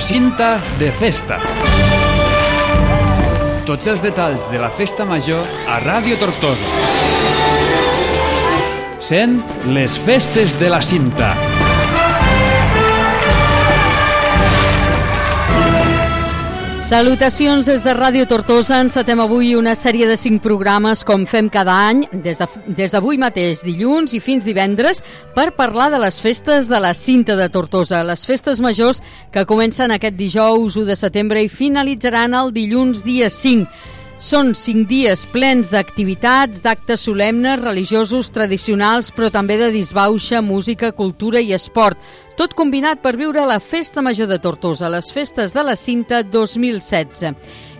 cinta de festa. Tots els detalls de la festa major a Ràdio Tortosa. Sent les festes de la cinta. Salutacions des de Ràdio Tortosa. Encetem avui una sèrie de cinc programes, com fem cada any, des d'avui de, des mateix, dilluns i fins divendres, per parlar de les festes de la cinta de Tortosa, les festes majors que comencen aquest dijous 1 de setembre i finalitzaran el dilluns dia 5. Són cinc dies plens d'activitats, d'actes solemnes, religiosos, tradicionals, però també de disbauxa, música, cultura i esport. Tot combinat per viure la Festa Major de Tortosa, les festes de la Cinta 2016.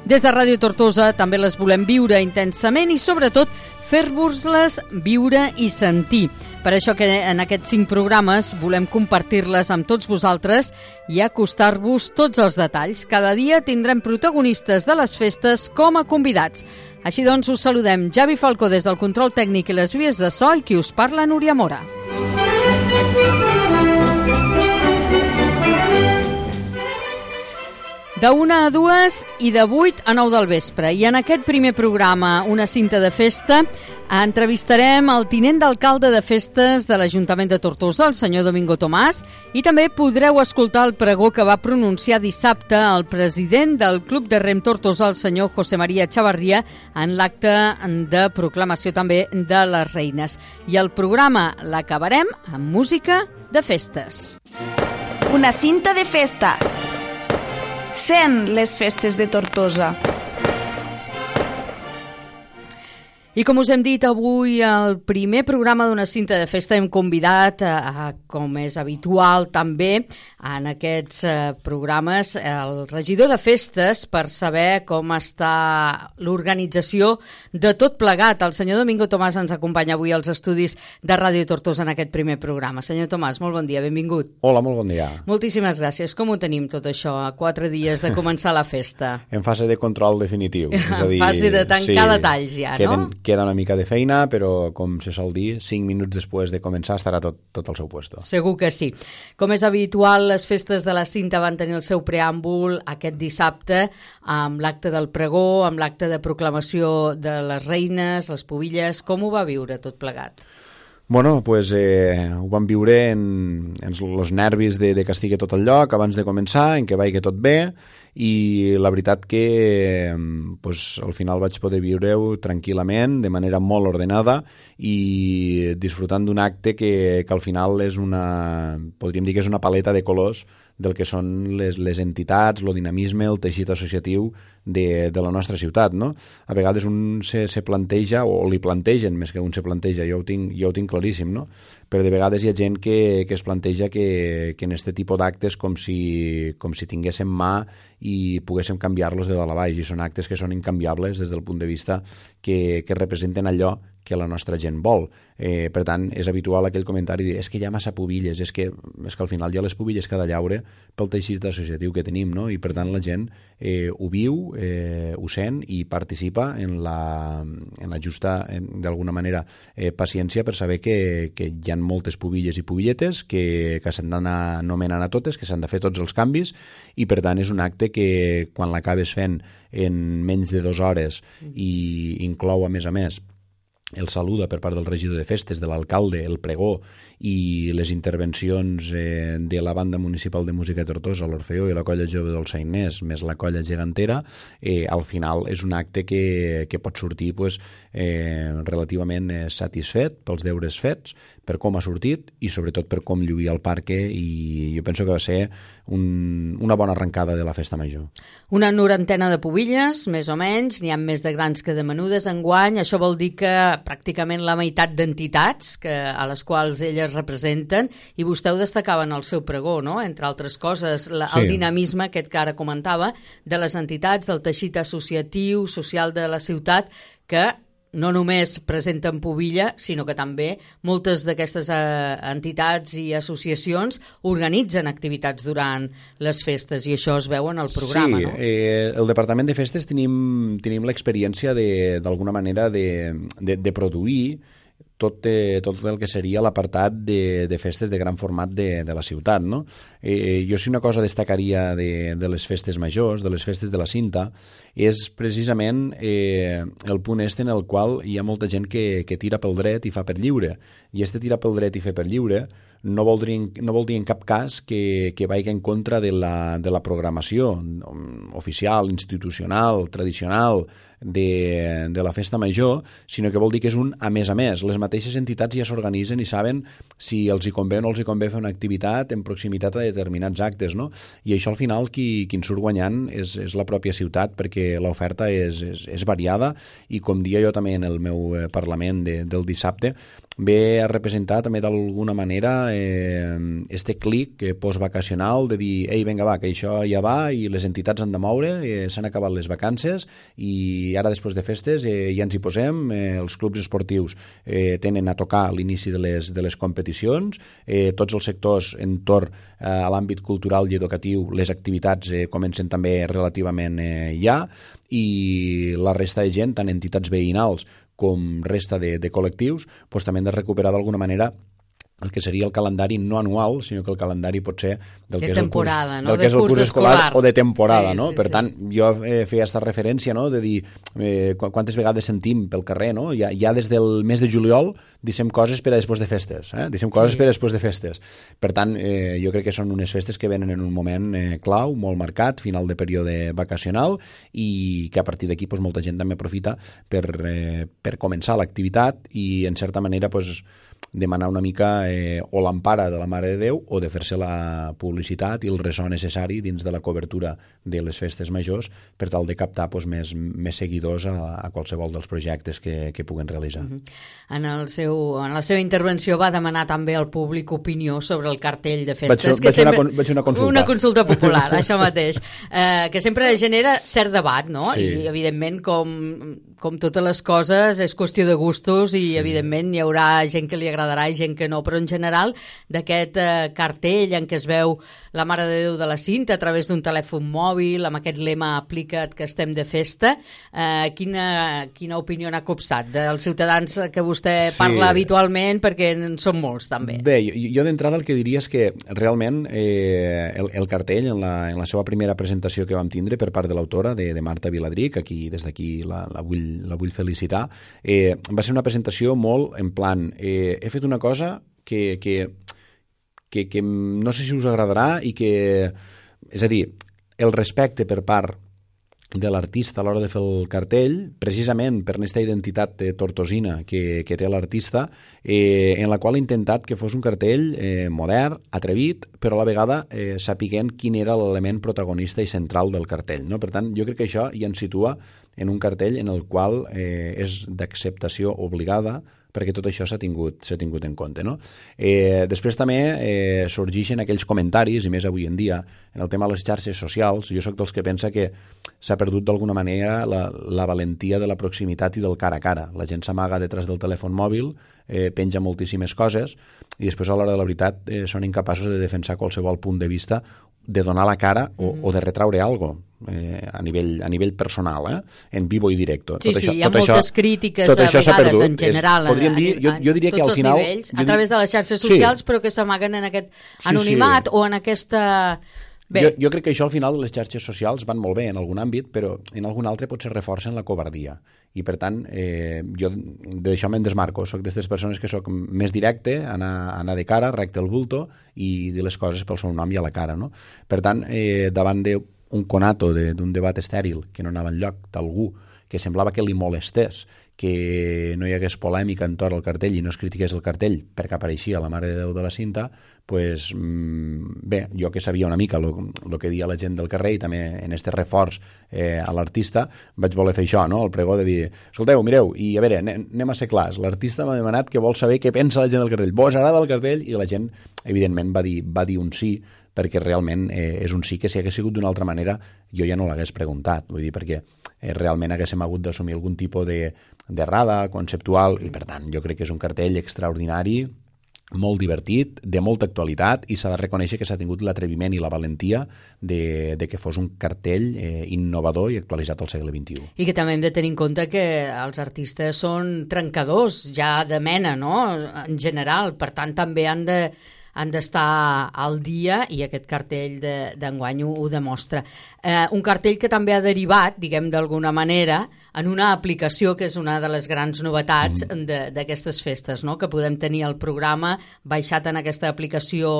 Des de Ràdio Tortosa també les volem viure intensament i sobretot fer-vos-les viure i sentir. Per això que en aquests cinc programes volem compartir-les amb tots vosaltres i acostar-vos tots els detalls. Cada dia tindrem protagonistes de les festes com a convidats. Així doncs, us saludem Javi Falcó des del control tècnic i les vies de so i qui us parla, Núria Mora. De 1 a 2 i de 8 a 9 del vespre. I en aquest primer programa, una cinta de festa, entrevistarem el tinent d'alcalde de festes de l'Ajuntament de Tortosa, el senyor Domingo Tomàs, i també podreu escoltar el pregó que va pronunciar dissabte el president del Club de Rem Tortosa, el senyor José María Chavarria, en l'acte de proclamació també de les reines. I el programa l'acabarem amb música de festes. Una cinta de festa sent les festes de Tortosa. I com us hem dit avui, al primer programa d'una cinta de festa hem convidat, a, a, com és habitual també, en aquests eh, programes, el regidor de festes per saber com està l'organització de tot plegat. El senyor Domingo Tomàs ens acompanya avui als estudis de Ràdio Tortosa en aquest primer programa. Senyor Tomàs, molt bon dia, benvingut. Hola, molt bon dia. Moltíssimes gràcies. Com ho tenim tot això a quatre dies de començar la festa? en fase de control definitiu. és a dir, en fase de tancar sí, detalls ja, queden, no? Queda una mica de feina, però com se sol dir, 5 minuts després de començar estarà tot, tot al seu puesto. Segur que sí. Com és habitual, les festes de la cinta van tenir el seu preàmbul aquest dissabte amb l'acte del pregó, amb l'acte de proclamació de les reines, les pobilles. Com ho va viure tot plegat? Bueno, pues, eh, ho vam viure en, en els nervis de, de que estigui tot el lloc abans de començar, en què vagi tot bé, i la veritat que pues, al final vaig poder viure-ho tranquil·lament, de manera molt ordenada i disfrutant d'un acte que, que al final és una, podríem dir que és una paleta de colors del que són les, les entitats, el dinamisme, el teixit associatiu de, de la nostra ciutat. No? A vegades un se, se planteja, o li plantegen, més que un se planteja, jo ho tinc, jo ho tinc claríssim, no? però de vegades hi ha gent que, que es planteja que, que en aquest tipus d'actes com, si, com si tinguéssim mà i poguéssim canviar-los de dalt a baix, i són actes que són incanviables des del punt de vista que, que representen allò que la nostra gent vol. Eh, per tant, és habitual aquell comentari de és que hi ha massa pubilles, és que, és que al final hi ha les pubilles cada llaure pel teixit associatiu que tenim, no? i per tant la gent eh, ho viu, eh, ho sent i participa en la, en la justa, d'alguna manera, eh, paciència per saber que, que hi ha moltes pubilles i pubilletes que, que s'han d'anar nomenant a totes, que s'han de fer tots els canvis i per tant és un acte que quan l'acabes fent en menys de dues hores i inclou a més a més el saluda per part del regidor de festes, de l'alcalde, el pregó i les intervencions eh, de la banda municipal de música Tortosa, l'Orfeó i la colla jove del Sainès, més la colla gegantera, eh, al final és un acte que, que pot sortir pues, eh, relativament eh, satisfet pels deures fets, per com ha sortit i sobretot per com lluïa el parque i jo penso que va ser un, una bona arrencada de la festa major. Una norantena de pubilles, més o menys, n'hi ha més de grans que de menudes enguany, això vol dir que pràcticament la meitat d'entitats a les quals elles representen i vostè ho destacava en el seu pregó, no? entre altres coses, la, sí. el dinamisme aquest que ara comentava de les entitats, del teixit associatiu, social de la ciutat, que no només presenten Pobilla, sinó que també moltes d'aquestes eh, entitats i associacions organitzen activitats durant les festes i això es veu en el programa, sí, no? eh, el Departament de Festes tenim, tenim l'experiència d'alguna manera de, de, de produir tot, eh, tot el que seria l'apartat de, de festes de gran format de, de la ciutat. No? Eh, jo si una cosa destacaria de, de les festes majors, de les festes de la cinta, és precisament eh, el punt este en el qual hi ha molta gent que, que tira pel dret i fa per lliure. I este tira pel dret i fer per lliure no vol dir, no vol dir en cap cas que, que vagi en contra de la, de la programació oficial, institucional, tradicional, de, de la festa major, sinó que vol dir que és un a més a més. Les mateixes entitats ja s'organitzen i saben si els hi convé o no els hi convé fer una activitat en proximitat a determinats actes, no? I això al final qui, qui en surt guanyant és, és la pròpia ciutat perquè l'oferta és, és, és variada i com dia jo també en el meu eh, Parlament de, del dissabte, ve a representar també d'alguna manera eh, este clic eh, postvacacional de dir, ei, vinga, va, que això ja va i les entitats han de moure, eh, s'han acabat les vacances i ara després de festes eh, ja ens hi posem, eh, els clubs esportius eh, tenen a tocar l'inici de, les, de les competicions, eh, tots els sectors entorn eh, a l'àmbit cultural i educatiu, les activitats eh, comencen també relativament eh, ja, i la resta de gent, tant entitats veïnals com resta de, de col·lectius, doncs també hem de recuperar d'alguna manera el que seria el calendari no anual, sinó que el calendari pot ser del de que és el curs, no? del que és el curs escolar, escolar o de temporada, sí, no? Sí, per sí. tant, jo eh, feia aquesta referència, no?, de dir eh, quantes vegades sentim pel carrer, no? Ja, ja des del mes de juliol dissem coses per a després de festes, eh? Dissem coses Sí. per a després de festes. Per tant, eh, jo crec que són unes festes que venen en un moment eh, clau, molt marcat, final de període vacacional, i que a partir d'aquí pues, molta gent també aprofita per, eh, per començar l'activitat i, en certa manera, pues, demanar una mica eh, o l'empara de la Mare de Déu o de fer-se la publicitat i el ressò necessari dins de la cobertura de les festes majors per tal de captar pues, més, més seguidors a, a qualsevol dels projectes que, que puguen realitzar. En, el seu, en la seva intervenció va demanar també al públic opinió sobre el cartell de festes. Vaig fer- vaig fer una vaig una consulta. Una consulta popular, això mateix. Eh, que sempre genera cert debat, no? Sí. I, evidentment, com, com totes les coses, és qüestió de gustos i, evidentment, hi haurà gent que li agradarà i gent que no, però en general, d'aquest eh, cartell en què es veu la Mare de Déu de la Cinta a través d'un telèfon mòbil, amb aquest lema aplica't que estem de festa, eh, quina, quina opinió n'ha copsat dels ciutadans que vostè Sí. parla habitualment, perquè en són molts també. Bé, jo, jo d'entrada el que diria és que realment eh, el, el cartell, en la, en la seva primera presentació que vam tindre per part de l'autora, de, de Marta Viladric, aquí des d'aquí la, la, vull, la vull felicitar, eh, va ser una presentació molt en plan, eh, he fet una cosa que, que, que, que no sé si us agradarà i que, és a dir, el respecte per part de l'artista a l'hora de fer el cartell, precisament per aquesta identitat de tortosina que, que té l'artista, eh, en la qual ha intentat que fos un cartell eh, modern, atrevit, però a la vegada eh, sapiguent quin era l'element protagonista i central del cartell. No? Per tant, jo crec que això ja ens situa en un cartell en el qual eh, és d'acceptació obligada perquè tot això s'ha tingut, tingut en compte. No? Eh, després també eh, sorgeixen aquells comentaris, i més avui en dia, en el tema de les xarxes socials, jo sóc dels que pensa que s'ha perdut d'alguna manera la, la valentia de la proximitat i del cara a cara. La gent s'amaga detrás del telèfon mòbil, eh, penja moltíssimes coses, i després a l'hora de la veritat eh, són incapaços de defensar qualsevol punt de vista de donar la cara o, o de retraure algo eh, a, nivell, a nivell personal, eh? en vivo i directo. Sí, tot sí, això, hi ha tot moltes això, crítiques tot a això vegades en general És, podríem a, dir, jo, jo diria que al final... nivells, a través de les xarxes Sí. socials, però que s'amaguen en aquest Sí, anonimat sí. o en aquesta... Bé, Jo, jo crec que això al final les xarxes socials van molt bé en algun àmbit, però en algun altre potser reforcen la covardia. I per tant, eh, jo d'això me'n desmarco. Soc d'aquestes persones que sóc més directe, anar, anar de cara, recte el bulto i dir les coses pel seu nom i a la cara. No? Per tant, eh, davant d'un conato de- d'un debat estèril que no anava enlloc d'algú que semblava que li molestés que no hi hagués polèmica entorn al cartell i no es critiqués el cartell perquè apareixia la Mare de Déu de la Cinta, pues, mm, bé, jo que sabia una mica el que dia la gent del carrer i també en este reforç eh, a l'artista vaig voler fer això, no? el pregó de dir escolteu, mireu, i a veure, anem a ser clars l'artista m'ha demanat que vol saber què pensa la gent del cartell vos agrada el cartell? I la gent evidentment va dir, va dir un sí perquè realment eh, és un sí que si hagués sigut d'una altra manera jo ja no l'hagués preguntat, vull dir, perquè eh, realment haguéssim hagut d'assumir algun tipus de d'errada conceptual i per tant jo crec que és un cartell extraordinari molt divertit, de molta actualitat i s'ha de reconèixer que s'ha tingut l'atreviment i la valentia de, de que fos un cartell eh, innovador i actualitzat al segle XXI. I que també hem de tenir en compte que els artistes són trencadors ja de mena, no?, en general, per tant també han de han d'estar al dia i aquest cartell d'enguany de, ho, ho demostra. Eh, un cartell que també ha derivat, diguem d'alguna manera, en una aplicació que és una de les grans novetats mm. d'aquestes festes, no? que podem tenir el programa baixat en aquesta aplicació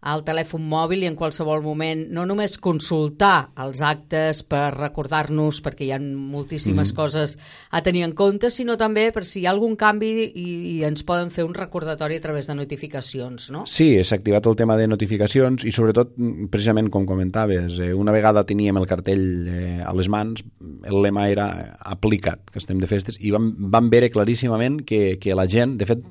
al telèfon mòbil i en qualsevol moment no només consultar els actes per recordar-nos perquè hi ha moltíssimes mm. coses a tenir en compte, sinó també per si hi ha algun canvi i, i ens poden fer un recordatori a través de notificacions, no? Sí, s'ha activat el tema de notificacions i sobretot, precisament com comentaves, eh, una vegada teníem el cartell eh, a les mans, el lema era aplicat, que estem de festes, i vam, vam veure claríssimament que, que la gent, de fet,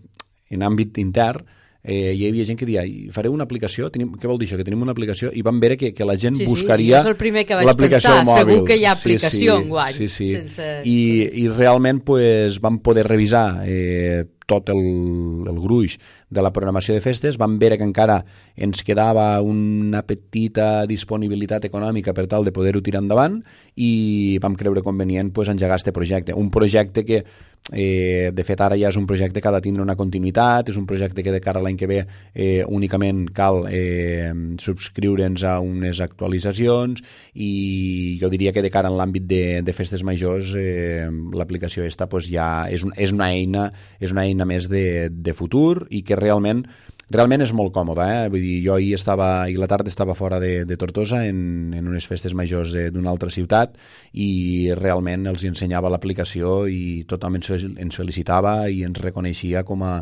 en àmbit intern, eh, hi havia gent que dia fareu una aplicació, tenim, què vol dir això? Que tenim una aplicació i vam veure que, que la gent sí, buscaria sí, primer que vaig pensar, segur que hi ha aplicació sí, sí, enguany. Sí, sí. Sense... I, I realment pues, vam poder revisar eh, tot el, el gruix de la programació de festes, vam veure que encara ens quedava una petita disponibilitat econòmica per tal de poder-ho tirar endavant i vam creure convenient pues, engegar aquest projecte. Un projecte que Eh, de fet, ara ja és un projecte que ha de tindre una continuïtat, és un projecte que de cara a l'any que ve eh, únicament cal eh, subscriure'ns a unes actualitzacions i jo diria que de cara en l'àmbit de, de festes majors eh, l'aplicació esta pues, ja és, un, és, una eina, és una eina més de, de futur i que realment realment és molt còmode, eh? Vull dir, jo ahir estava, i la tarda estava fora de, de Tortosa en, en unes festes majors d'una altra ciutat i realment els ensenyava l'aplicació i tothom ens, ens felicitava i ens reconeixia com a,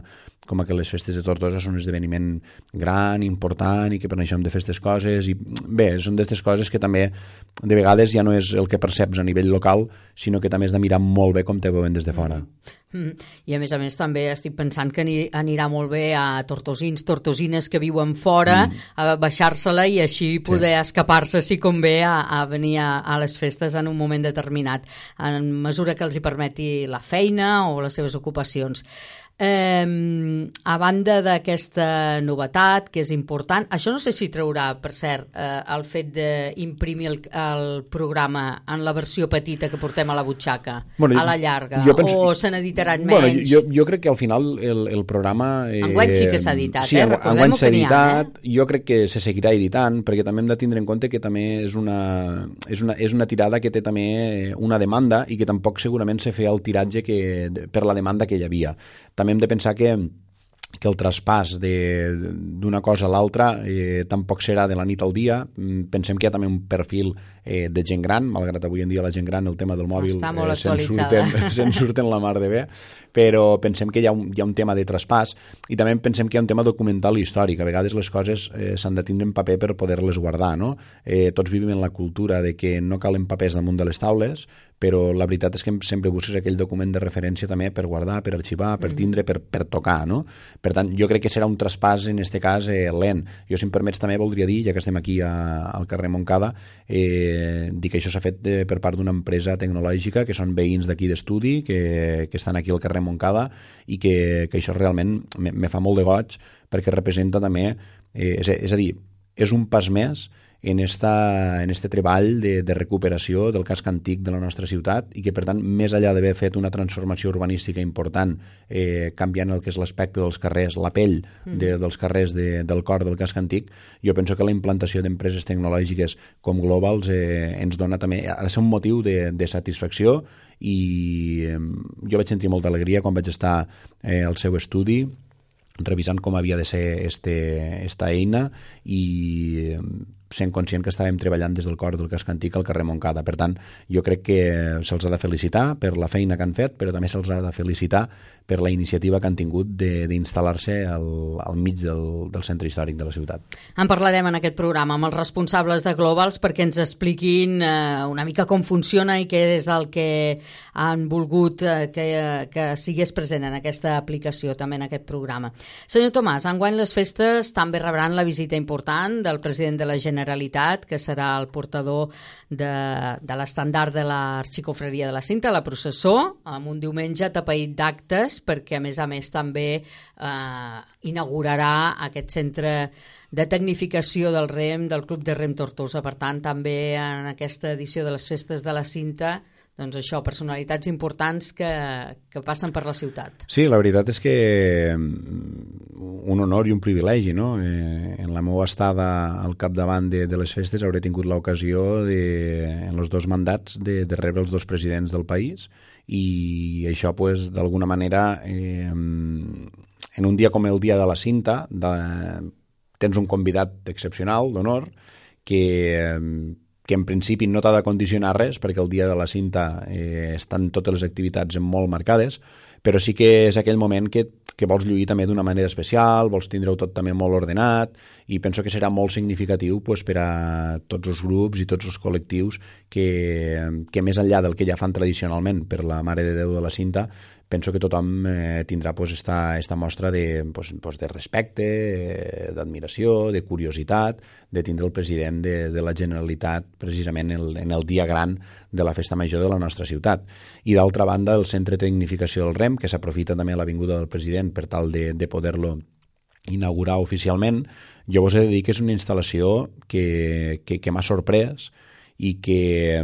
com a que les festes de Tortosa són un esdeveniment gran, important i que per això hem de fer aquestes coses i bé, són d'aquestes coses que també de vegades ja no és el que perceps a nivell local, sinó que també has de mirar molt bé com te veuen des de fora. Mm. I a més a més també estic pensant que anirà molt bé a tortosins, tortosines que viuen fora, mm. a baixar-se-la i així poder sí. escapar-se si convé a, a venir a, a les festes en un moment determinat, en mesura que els hi permeti la feina o les seves ocupacions. Eh, a banda d'aquesta novetat, que és important, això no sé si traurà, per cert, eh, el fet d'imprimir el, el programa en la versió petita que portem a la butxaca, bueno, a la llarga, penso, o se n'editaran bueno, menys? Jo, jo crec que al final el, el programa... Eh, enguany sí que s'ha editat, sí, eh? Recordem s'ha editat, ha, eh? jo crec que se seguirà editant, perquè també hem de tindre en compte que també és una, és una, és una tirada que té també una demanda i que tampoc segurament se feia el tiratge que, per la demanda que hi havia també hem de pensar que que el traspàs d'una cosa a l'altra eh, tampoc serà de la nit al dia. Mm, pensem que hi ha també un perfil eh, de gent gran, malgrat avui en dia la gent gran el tema del mòbil eh, se'n surten, se surten la mar de bé, però pensem que hi ha, un, hi ha un tema de traspàs i també pensem que hi ha un tema documental i històric. A vegades les coses eh, s'han de tindre en paper per poder-les guardar. No? Eh, tots vivim en la cultura de que no calen papers damunt de les taules, però la veritat és que sempre busques aquell document de referència també per guardar, per arxivar, per mm. tindre, per, per tocar, no? Per tant, jo crec que serà un traspàs, en aquest cas, eh, lent. Jo, si em permets, també voldria dir, ja que estem aquí a, al carrer Montcada, eh, dir que això s'ha fet de, per part d'una empresa tecnològica, que són veïns d'aquí d'estudi, que, que estan aquí al carrer Montcada, i que, que això realment me, me fa molt de goig, perquè representa també, eh, és, és a dir, és un pas més en, esta, en este treball de, de recuperació del casc antic de la nostra ciutat i que, per tant, més enllà d'haver fet una transformació urbanística important, eh, canviant el que és l'aspecte dels carrers, la pell mm. de, dels carrers de, del cor del casc antic, jo penso que la implantació d'empreses tecnològiques com Globals eh, ens dona també, ha de ser un motiu de, de satisfacció i eh, jo vaig sentir molta alegria quan vaig estar eh, al seu estudi revisant com havia de ser este, esta eina i sent conscient que estàvem treballant des del cor del casc antic al carrer Montcada. Per tant, jo crec que se'ls ha de felicitar per la feina que han fet, però també se'ls ha de felicitar per la iniciativa que han tingut d'instal·lar-se al, al mig del, del centre històric de la ciutat. En parlarem en aquest programa amb els responsables de Globals perquè ens expliquin eh, una mica com funciona i què és el que han volgut eh, que, que sigués present en aquesta aplicació, també en aquest programa. Senyor Tomàs, enguany les festes també rebran la visita important del president de la Generalitat que serà el portador de, de l'estandard de l'Arxicofreria de la Cinta, la processó, amb un diumenge tapeït d'actes, perquè a més a més també eh, inaugurarà aquest centre de tecnificació del REM, del Club de REM Tortosa. Per tant, també en aquesta edició de les Festes de la Cinta doncs això, personalitats importants que, que passen per la ciutat. Sí, la veritat és que mm, un honor i un privilegi, no? Eh, en la meva estada al capdavant de, de les festes hauré tingut l'ocasió, en els dos mandats, de, de rebre els dos presidents del país i això, pues, d'alguna manera, eh, en un dia com el dia de la cinta, de, tens un convidat excepcional, d'honor, que que en principi no t'ha de condicionar res, perquè el dia de la cinta eh, estan totes les activitats molt marcades, però sí que és aquell moment que, que vols lluir també d'una manera especial, vols tindre-ho tot també molt ordenat, i penso que serà molt significatiu pues, per a tots els grups i tots els col·lectius que, que més enllà del que ja fan tradicionalment per la Mare de Déu de la Cinta, penso que tothom eh, tindrà pues, esta, esta mostra de, pues, pues, de respecte, eh, d'admiració, de curiositat, de tindre el president de, de la Generalitat precisament en el, en el dia gran de la festa major de la nostra ciutat. I d'altra banda, el Centre de Tecnificació del REM, que s'aprofita també l'avinguda del president per tal de, de poder-lo inaugurar oficialment, jo vos he de dir que és una instal·lació que, que, que m'ha sorprès, i que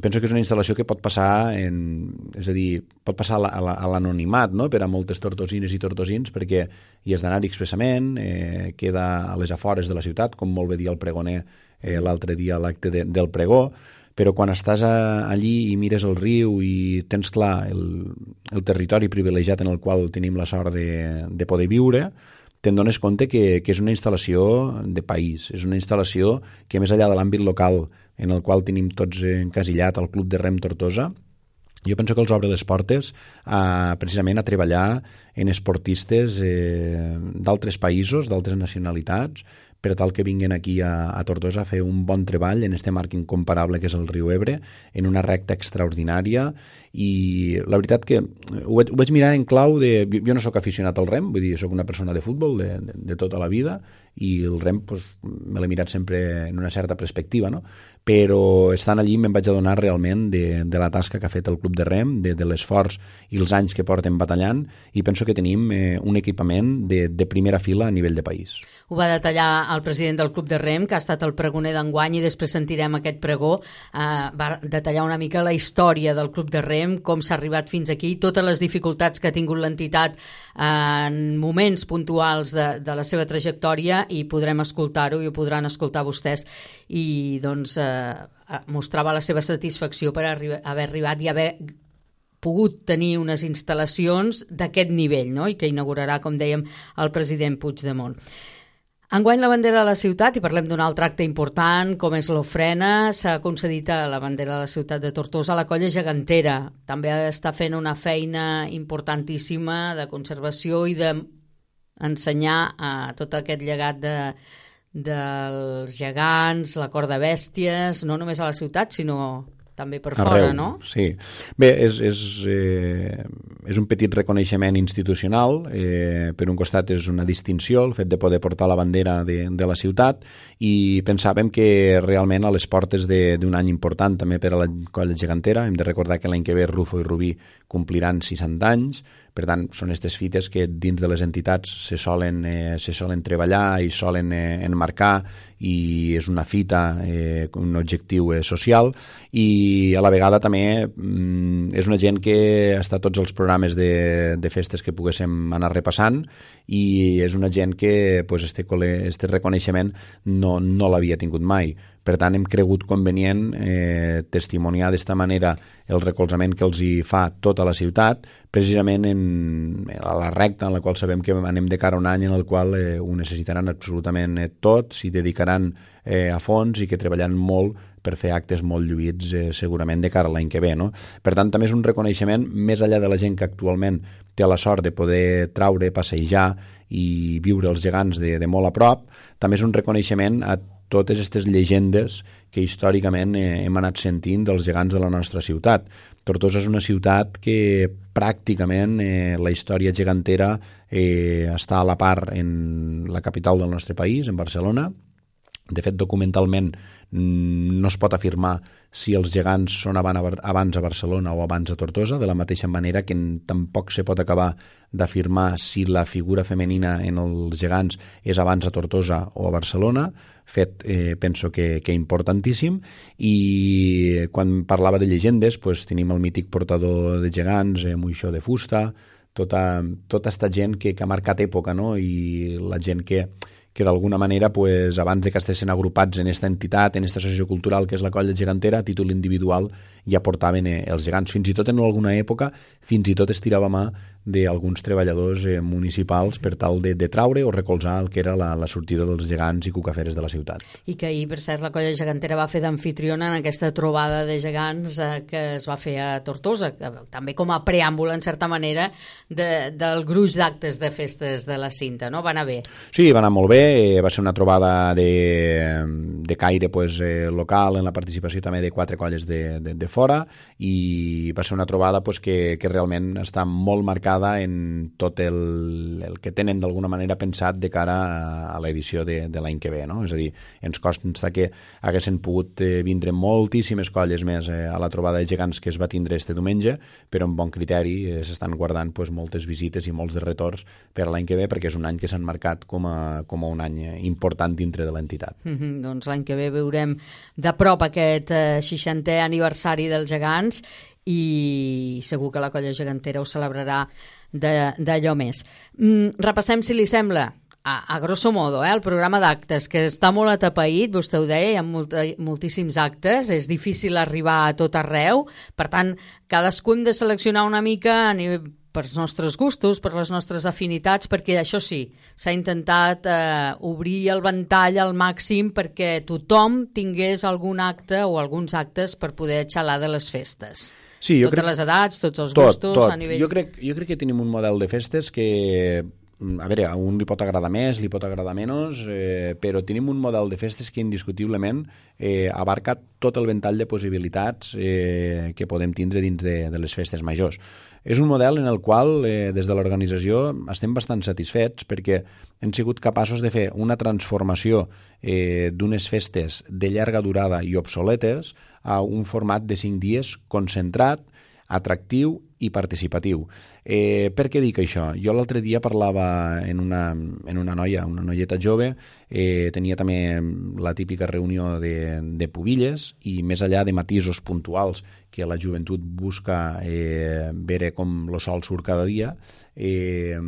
penso que és una instal·lació que pot passar en, és a dir, pot passar a l'anonimat no? per a moltes tortosines i tortosins perquè hi has d'anar expressament, eh, queda a les afores de la ciutat, com molt bé dir el pregoner eh, l'altre dia a l'acte de, del pregó, però quan estàs a, allí i mires el riu i tens clar el, el territori privilegiat en el qual tenim la sort de, de poder viure, te'n dones compte que, que és una instal·lació de país, és una instal·lació que més enllà de l'àmbit local en el qual tenim tots encasillat el Club de Rem Tortosa, jo penso que els obre les portes a, precisament a treballar en esportistes eh, d'altres països, d'altres nacionalitats, per tal que vinguin aquí a, a Tortosa a fer un bon treball en este marc incomparable que és el riu Ebre, en una recta extraordinària. I la veritat que ho ho vaig mirar en clau de... Jo no sóc aficionat al rem, vull dir, sóc una persona de futbol de, de, de tota la vida i el rem pues, me l'he mirat sempre en una certa perspectiva, no? però estant allí me'n vaig adonar realment de, de la tasca que ha fet el club de rem, de, de l'esforç i els anys que porten batallant i penso que tenim eh, un equipament de, de primera fila a nivell de país. Ho va detallar el president del Club de Rem, que ha estat el pregoner d'enguany, i després sentirem aquest pregó. Eh, va detallar una mica la història del Club de Rem, com s'ha arribat fins aquí, totes les dificultats que ha tingut l'entitat en moments puntuals de, de la seva trajectòria i podrem escoltar-ho i ho podran escoltar vostès i doncs eh, mostrava la seva satisfacció per arri haver arribat i haver pogut tenir unes instal·lacions d'aquest nivell no? i que inaugurarà, com dèiem, el president Puigdemont. Enguany la bandera de la ciutat, i parlem d'un altre acte important, com és l'ofrena, s'ha concedit a la bandera de la ciutat de Tortosa a la colla gegantera. També està fent una feina importantíssima de conservació i d'ensenyar a tot aquest llegat de, dels gegants, la cor de bèsties, no només a la ciutat, sinó també per Arreu, fora, no? Sí. Bé, és, és, eh, és un petit reconeixement institucional. Eh, per un costat és una distinció el fet de poder portar la bandera de, de la ciutat i pensàvem que realment a les portes d'un any important també per a la colla gegantera, hem de recordar que l'any que ve Rufo i Rubí compliran 60 anys, per tant, són aquestes fites que dins de les entitats se solen, eh, se solen treballar i solen eh, enmarcar i és una fita, eh, un objectiu eh, social. I a la vegada també mm, és una gent que està a tots els programes de, de festes que poguéssim anar repassant i és una gent que pues, este, este reconeixement no, no l'havia tingut mai per tant, hem cregut convenient eh, testimoniar d'esta manera el recolzament que els hi fa tota la ciutat, precisament en, a la recta en la qual sabem que anem de cara a un any en el qual eh, ho necessitaran absolutament eh, tot, s'hi dedicaran eh, a fons i que treballaran molt per fer actes molt lluïts eh, segurament de cara a l'any que ve. No? Per tant, també és un reconeixement més enllà de la gent que actualment té la sort de poder traure, passejar i viure els gegants de, de molt a prop, també és un reconeixement a totes aquestes llegendes que històricament eh, hem anat sentint dels gegants de la nostra ciutat. Tortosa és una ciutat que pràcticament eh, la història gegantera eh, està a la part en la capital del nostre país, en Barcelona, De fet, documentalment no es pot afirmar si els gegants són abans a Barcelona o abans a Tortosa, de la mateixa manera que tampoc se pot acabar d'afirmar si la figura femenina en els gegants és abans a Tortosa o a Barcelona, fet eh, penso que, que importantíssim, i quan parlava de llegendes pues, tenim el mític portador de gegants, eh, Moixó de Fusta, tota, tota esta gent que, que ha marcat època, no? i la gent que, que d'alguna manera, pues, abans de que estessin agrupats en aquesta entitat, en aquesta associació cultural que és la colla gegantera, a títol individual ja portaven eh, els gegants. Fins i tot en alguna època, fins i tot es tirava mà d'alguns treballadors eh, municipals per tal de, de traure o recolzar el que era la, la sortida dels gegants i cucaferes de la ciutat. I que ahir, per cert, la colla gegantera va fer d'anfitriona en aquesta trobada de gegants eh, que es va fer a Tortosa, que, també com a preàmbul, en certa manera, de, del gruix d'actes de festes de la cinta, no? Va anar bé? Sí, va anar molt bé, eh, va ser una trobada de, de caire pues, eh, local en la participació també de quatre colles de, de, de fora i va ser una trobada pues, que, que realment està molt marcada basada en tot el, el que tenen d'alguna manera pensat de cara a, l'edició de, de l'any que ve. No? És a dir, ens consta que haguessin pogut eh, vindre moltíssimes colles més eh, a la trobada de gegants que es va tindre este diumenge, però amb bon criteri eh, s'estan guardant pues, moltes visites i molts de retorns per a l'any que ve, perquè és un any que s'han marcat com a, com a un any important dintre de l'entitat. Mm -hmm, doncs l'any que ve veurem de prop aquest eh, 60è aniversari dels gegants i segur que la colla gegantera ho celebrarà d'allò més. Mm, repassem, si li sembla, a, a grosso modo, eh, el programa d'actes, que està molt atapeït, vostè ho deia, hi ha molt, moltíssims actes, és difícil arribar a tot arreu, per tant, cadascú hem de seleccionar una mica a nivell, per als nostres gustos, per les nostres afinitats, perquè això sí, s'ha intentat eh, obrir el ventall al màxim perquè tothom tingués algun acte o alguns actes per poder xalar de les festes. Sí, jo Totes crec... les edats, tots els tot, gustos, tot. a nivell... Jo crec, jo crec que tenim un model de festes que mm, a veure, a un li pot agradar més, li pot agradar menys, eh, però tenim un model de festes que indiscutiblement eh, abarca tot el ventall de possibilitats eh, que podem tindre dins de, de les festes majors. És un model en el qual, eh, des de l'organització, estem bastant satisfets perquè hem sigut capaços de fer una transformació eh, d'unes festes de llarga durada i obsoletes a un format de 5 dies concentrat, atractiu i participatiu. Eh, per què dic això? Jo l'altre dia parlava en una, en una noia, una noieta jove, eh, tenia també la típica reunió de, de pubilles i més allà de matisos puntuals que la joventut busca eh, veure com el sol surt cada dia, eh,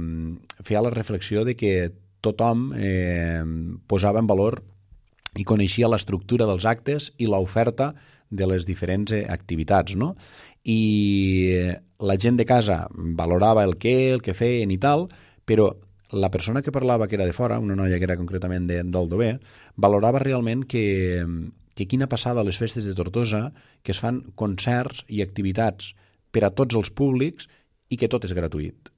feia la reflexió de que tothom eh, posava en valor i coneixia l'estructura dels actes i l'oferta de les diferents eh, activitats, no? I la gent de casa valorava el què, el que feien i tal, però la persona que parlava que era de fora, una noia que era concretament de, d'Aldové, valorava realment que, que quina passada a les festes de Tortosa, que es fan concerts i activitats per a tots els públics i que tot és gratuït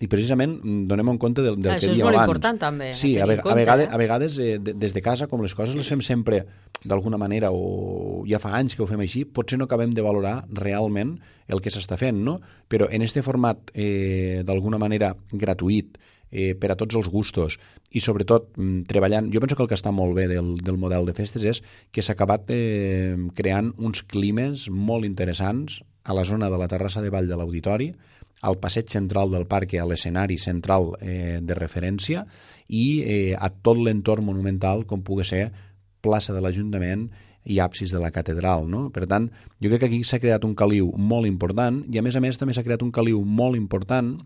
i precisament mm, donem en compte del, del Això que dèiem abans. Això és molt important també. Sí, a, a, ve compte, a vegades, eh? a vegades eh, des de casa, com les coses les fem sempre d'alguna manera o ja fa anys que ho fem així, potser no acabem de valorar realment el que s'està fent, no? Però en este format eh, d'alguna manera gratuït, eh, per a tots els gustos i sobretot mm, treballant, jo penso que el que està molt bé del, del model de festes és que s'ha acabat eh, creant uns climes molt interessants a la zona de la terrassa de Vall de l'Auditori, al passeig central del parc, a l'escenari central eh, de referència i eh, a tot l'entorn monumental com pugui ser plaça de l'Ajuntament i absis de la catedral. No? Per tant, jo crec que aquí s'ha creat un caliu molt important i a més a més també s'ha creat un caliu molt important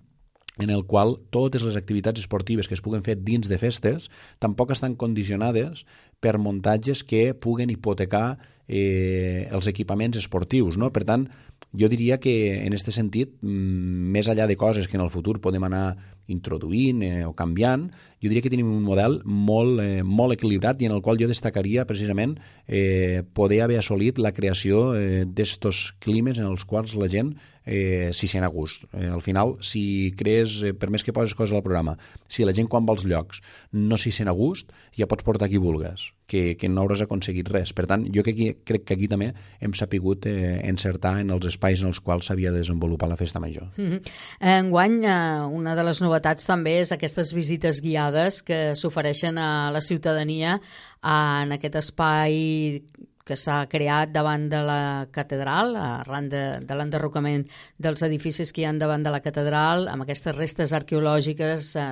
en el qual totes les activitats esportives que es puguen fer dins de festes tampoc estan condicionades per muntatges que puguen hipotecar eh, els equipaments esportius. No? Per tant, jo diria que en aquest sentit, mm, més enllà de coses que en el futur podem anar introduint eh, o canviant, jo diria que tenim un model molt, eh, molt equilibrat i en el qual jo destacaria precisament eh, poder haver assolit la creació eh, d'estos climes en els quals la gent eh, s'hi sent a gust. Eh, al final, si crees, eh, per més que poses coses al programa, si la gent quan va als llocs no s'hi sent a gust, ja pots portar qui vulgues, que, que no hauràs aconseguit res. Per tant, jo que aquí, crec que aquí també hem sapigut eh, encertar en els espais en els quals s'havia de desenvolupar la festa major. Mm -hmm. Enguany, eh, una de les novetats també és aquestes visites guiades que s'ofereixen a la ciutadania en aquest espai que s'ha creat davant de la catedral, arran de, de l'enderrocament dels edificis que hi han davant de la catedral, amb aquestes restes arqueològiques eh,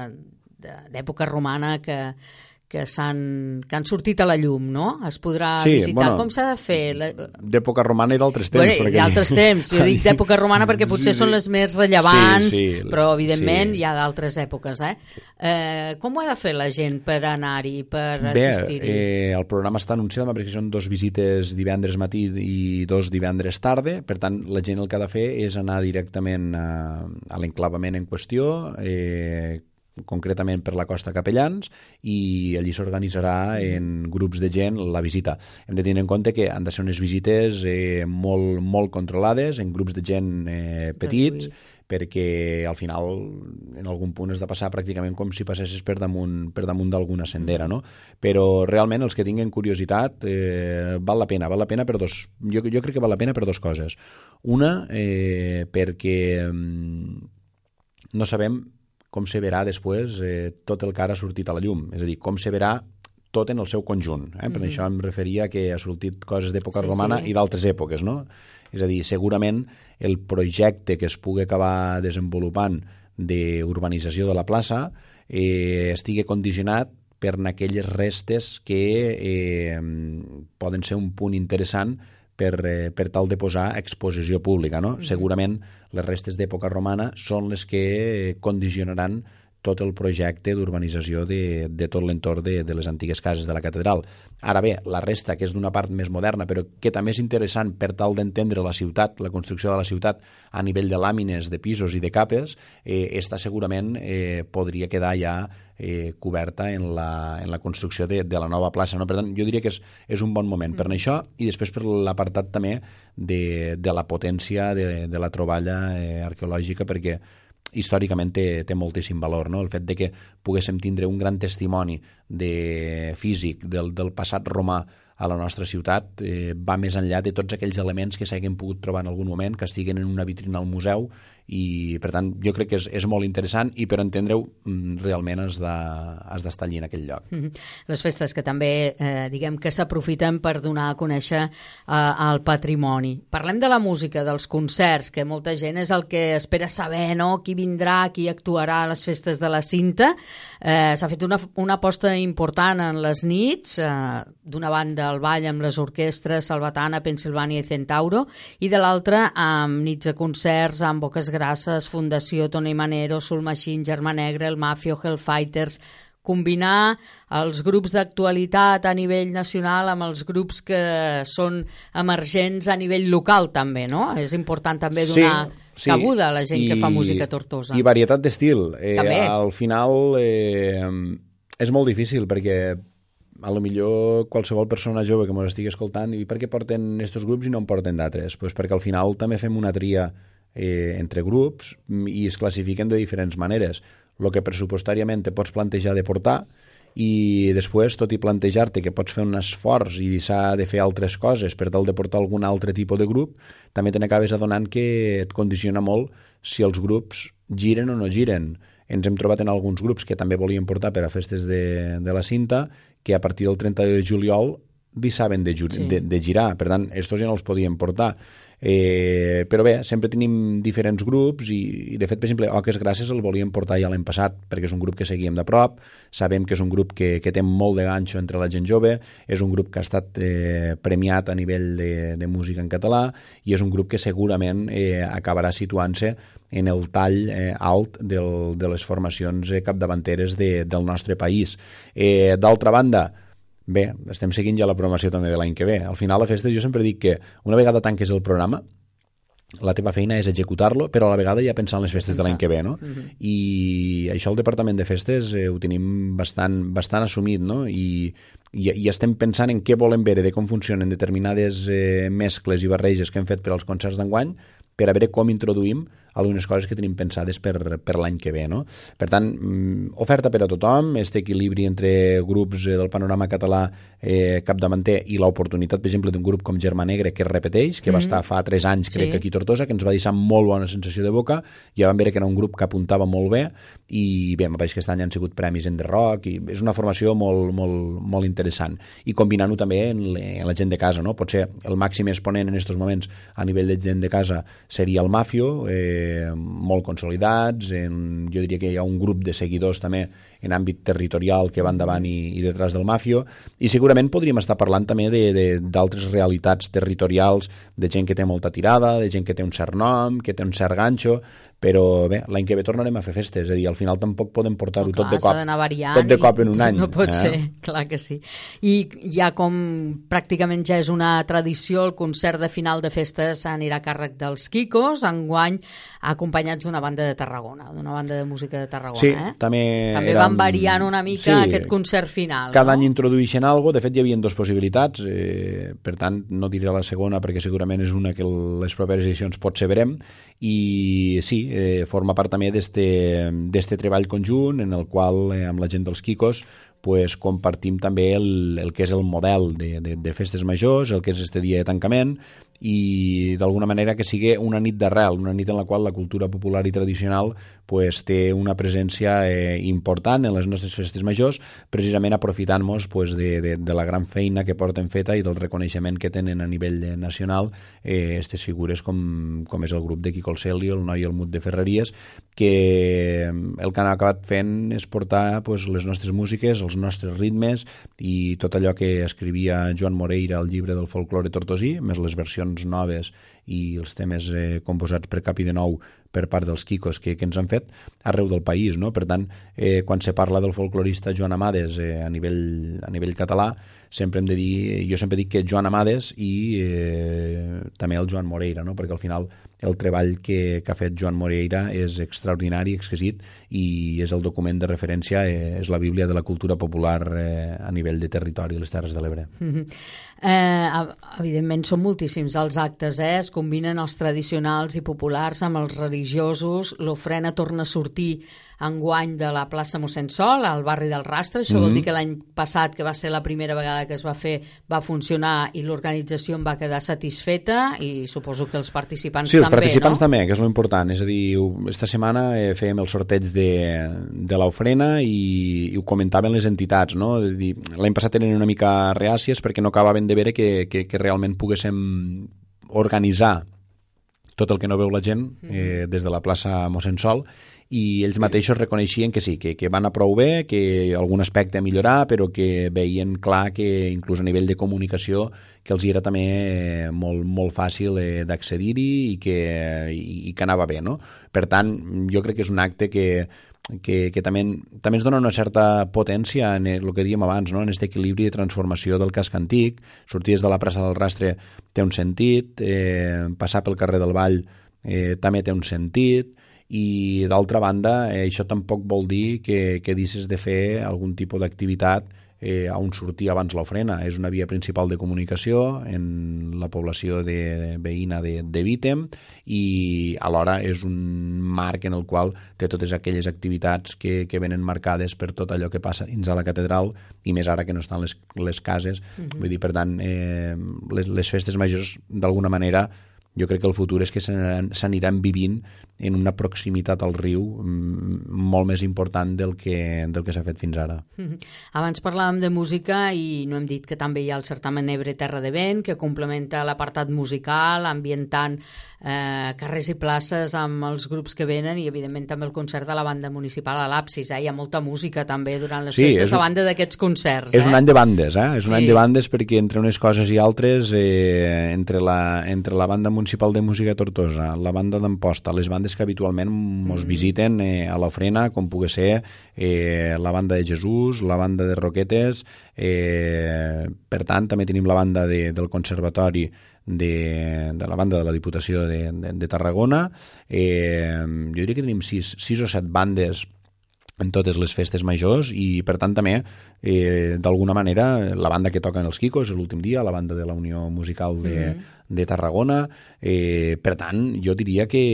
d'època romana que, que, han, que han sortit a la llum, no? Es podrà sí, visitar. Bueno, Com s'ha de fer? La... D'època romana i d'altres temps. Bueno, perquè... D'altres temps. Jo dic d'època romana perquè potser sí, sí. són les més rellevants, sí, sí, però evidentment sí. hi ha d'altres èpoques. Eh? Eh, com ho ha de fer la gent per anar-hi, per assistir-hi? Bé, eh, el programa està anunciat perquè són dos visites divendres matí i dos divendres tarda, per tant la gent el que ha de fer és anar directament a, a l'enclavament en qüestió, eh, concretament per la costa Capellans i allí s'organitzarà en grups de gent la visita. Hem de tenir en compte que han de ser unes visites eh, molt, molt controlades, en grups de gent eh, petits, perquè al final en algun punt has de passar pràcticament com si passessis per damunt, per damunt d'alguna sendera, no? Però realment els que tinguen curiositat eh, val la pena, val la pena per dos... Jo, jo crec que val la pena per dos coses. Una, eh, perquè mm, no sabem com se verà després eh, tot el que ara ha sortit a la llum. És a dir, com se verà tot en el seu conjunt. Eh? Per mm -hmm. això em referia que ha sortit coses d'època sí, romana sí. i d'altres èpoques, no? És a dir, segurament el projecte que es pugui acabar desenvolupant d'urbanització de la plaça eh, estigui condicionat per aquelles restes que eh, poden ser un punt interessant per, eh, per tal de posar exposició pública. No? Mm -hmm. Segurament les restes d'època romana són les que condicionaran tot el projecte d'urbanització de, de tot l'entorn de, de les antigues cases de la catedral. Ara bé, la resta, que és d'una part més moderna, però que també és interessant per tal d'entendre la ciutat, la construcció de la ciutat a nivell de làmines, de pisos i de capes, eh, està segurament eh, podria quedar ja eh, coberta en la, en la construcció de, de la nova plaça. No? Per tant, jo diria que és, és un bon moment per mm. això i després per l'apartat també de, de la potència de, de la troballa eh, arqueològica perquè històricament té, té moltíssim valor, no? el fet de que poguéssim tindre un gran testimoni de físic del, del passat romà a la nostra ciutat eh, va més enllà de tots aquells elements que s'hagin pogut trobar en algun moment, que estiguen en una vitrina al museu i per tant jo crec que és, és molt interessant i per entendre-ho mm, realment has d'estar allí en aquell lloc. Mm -hmm. Les festes que també eh, diguem que s'aprofiten per donar a conèixer eh, el patrimoni. Parlem de la música, dels concerts, que molta gent és el que espera saber no? qui vindrà, qui actuarà a les festes de la cinta. Eh, S'ha fet una, una aposta important en les nits, eh, d'una banda el ball amb les orquestres Salvatana, Pensilvània i Centauro, i de l'altra amb nits de concerts amb Boques Grasses, Fundació Toni Manero, Soul Machine, Germà Negre, el Mafio, Hellfighters, combinar els grups d'actualitat a nivell nacional amb els grups que són emergents a nivell local també, no? És important també donar sí, sí. cabuda a la gent I, que fa música tortosa. I varietat d'estil. Eh, al final eh, és molt difícil perquè a lo millor qualsevol persona jove que ens estigui escoltant i per què porten aquests grups i no en porten d'altres? Pues perquè al final també fem una tria eh, entre grups i es classifiquen de diferents maneres. El que pressupostàriament te pots plantejar de portar i després, tot i plantejar-te que pots fer un esforç i s'ha de fer altres coses per tal de portar algun altre tipus de grup, també te n'acabes adonant que et condiciona molt si els grups giren o no giren. Ens hem trobat en alguns grups que també volien portar per a festes de, de la cinta, que a partir del 30 de juliol deixaven de, sí. de, de girar. Per tant, estos ja no els podien portar. Eh, però bé, sempre tenim diferents grups i, i de fet, per exemple, Oques Gràcies el volíem portar ja l'any passat perquè és un grup que seguíem de prop, sabem que és un grup que, que té molt de ganxo entre la gent jove, és un grup que ha estat eh, premiat a nivell de, de música en català i és un grup que segurament eh, acabarà situant-se en el tall eh, alt del, de les formacions eh, capdavanteres de, del nostre país. Eh, D'altra banda, Bé, estem seguint ja la programació també de l'any que ve. Al final, la festa, jo sempre dic que una vegada tanques el programa, la teva feina és executar-lo, però a la vegada ja pensar en les festes de l'any que ve, no? Uh mhm. -huh. I això el Departament de Festes eh, ho tenim bastant, bastant assumit, no? I, i, i estem pensant en què volem veure, de com funcionen determinades eh, mescles i barreges que hem fet per als concerts d'enguany, per a veure com introduïm algunes coses que tenim pensades per, per l'any que ve. No? Per tant, mm, oferta per a tothom, este equilibri entre grups eh, del panorama català eh, capdavanter i l'oportunitat, per exemple, d'un grup com Germà Negre que es repeteix, que mm -hmm. va Mhm. estar fa 3 anys, crec Sí. que aquí a Tortosa, que ens va deixar molt bona sensació de boca, ja vam veure que era un grup que apuntava molt bé i bé, m'apareix que aquest any han sigut premis en The Rock i és una formació molt, molt, molt interessant i combinant-ho també en, le- en la gent de casa, no? Potser el màxim exponent en aquests moments a nivell de gent de casa seria el Mafio, eh, molt consolidats, en, jo diria que hi ha un grup de seguidors també en àmbit territorial que van davant i, i detrás del Mafio, i segurament podríem estar parlant també d'altres realitats territorials, de gent que té molta tirada, de gent que té un cert nom, que té un cert ganxo, però bé, l'any que ve tornarem a fer festes, és a dir, al final tampoc podem portar-ho tot de cop, variant tot de cop en un any. No pot eh? ser, clar que sí. I ja com pràcticament ja és una tradició, el concert de final de festes anirà a càrrec dels Kikos, enguany acompanyats d'una banda de Tarragona, d'una banda de música de Tarragona. Sí, eh? també... També érem- van variant una mica Sí, aquest concert final. Cada no? any introdueixen algo, de fet hi havia dues possibilitats, eh, per tant no diré la segona perquè segurament és una que les properes edicions potser verem, i sí, eh, forma part també d'este treball conjunt en el qual eh, amb la gent dels Kikos pues, compartim també el, el que és el model de, de, de festes majors, el que és este dia de tancament, i d'alguna manera que sigui una nit d'arrel, una nit en la qual la cultura popular i tradicional pues, té una presència eh, important en les nostres festes majors, precisament aprofitant-nos pues, de, de, de la gran feina que porten feta i del reconeixement que tenen a nivell eh, nacional eh, aquestes figures com, com és el grup de Quico el Celio, el Noi i el Mut de Ferreries, que el que han acabat fent és portar pues, les nostres músiques, els nostres ritmes i tot allò que escrivia Joan Moreira al llibre del folklore tortosí, més les versions noves i els temes eh, composats per Capi de Nou per part dels Kikos que, que ens han fet arreu del país. No? Per tant, eh, quan se parla del folclorista Joan Amades eh, a, nivell, a nivell català, sempre hem de dir, jo sempre dic que Joan Amades i eh, també el Joan Moreira, no? perquè al final el treball que, que ha fet Joan Moreira és extraordinari, exquisit, i és el document de referència, eh, és la Bíblia de la cultura popular eh, a nivell de territori les Terres de l'Ebre. Mhm. Eh, ev- evidentment són moltíssims els actes, eh? es combinen els tradicionals i populars amb els religiosos, l'ofrena torna a sortir enguany de la plaça mossèn Sol, al barri del Rastre, això vol Mhm. dir que l'any passat, que va ser la primera vegada que es va fer, va funcionar i l'organització en va quedar satisfeta i suposo que els participants Sí, els també, participants no? també, que és lo important. És a dir, esta setmana eh, fèiem el sorteig de, de l'ofrena i, i ho comentaven les entitats, no? L'any passat eren una mica reàcies perquè no acabaven de veure que, que, que realment poguéssim organitzar tot el que no veu la gent eh, des de la plaça mossèn Sol i ells mateixos reconeixien que sí, que, que van a prou bé, que algun aspecte a millorar, però que veien clar que inclús a nivell de comunicació que els era també eh, molt, molt fàcil eh, d'accedir-hi i, que, i, i que anava bé. No? Per tant, jo crec que és un acte que, que, que també, també ens dona una certa potència en el que dèiem abans, no? en aquest equilibri de transformació del casc antic. Sortir de la plaça del Rastre té un sentit, eh, passar pel carrer del Vall eh, també té un sentit, i d'altra banda, eh, això tampoc vol dir que, que deixes de fer algun tipus d'activitat eh, on sortir abans l'ofrena. És una via principal de comunicació en la població de, veïna de, de Vítem i alhora és un marc en el qual té totes aquelles activitats que, que venen marcades per tot allò que passa dins a la catedral i més ara que no estan les, les cases. Mm -hmm. Vull dir, per tant, eh, les, les festes majors d'alguna manera jo crec que el futur és que s'aniran vivint en una proximitat al riu mm, molt més important del que, del que s'ha fet fins ara. Mhm. Abans parlàvem de música i no hem dit que també hi ha el certamen Ebre Terra de Vent, que complementa l'apartat musical, ambientant eh, carrers i places amb els grups que venen i, evidentment, també el concert de la banda municipal a l'Apsis. Eh? Hi ha molta música també durant les Sí, festes és a banda d'aquests concerts. És eh? un any de bandes, eh? És un Sí. any de bandes perquè entre unes coses i altres, eh, entre, la, entre la banda municipal de música Tortosa, la banda d'Amposta, les bandes que habitualment mos visiten eh, a l'ofrena, com pugui ser eh, la banda de Jesús, la banda de Roquetes, eh, per tant, també tenim la banda de, del Conservatori de, de la banda de la Diputació de, de, de Tarragona. Eh, jo diria que tenim sis, sis o set bandes en totes les festes majors i per tant també eh, d'alguna manera la banda que toquen els Quicos l'últim dia, la banda de la Unió Musical de, mm -hmm. De Tarragona. Eh, per tant, jo diria que,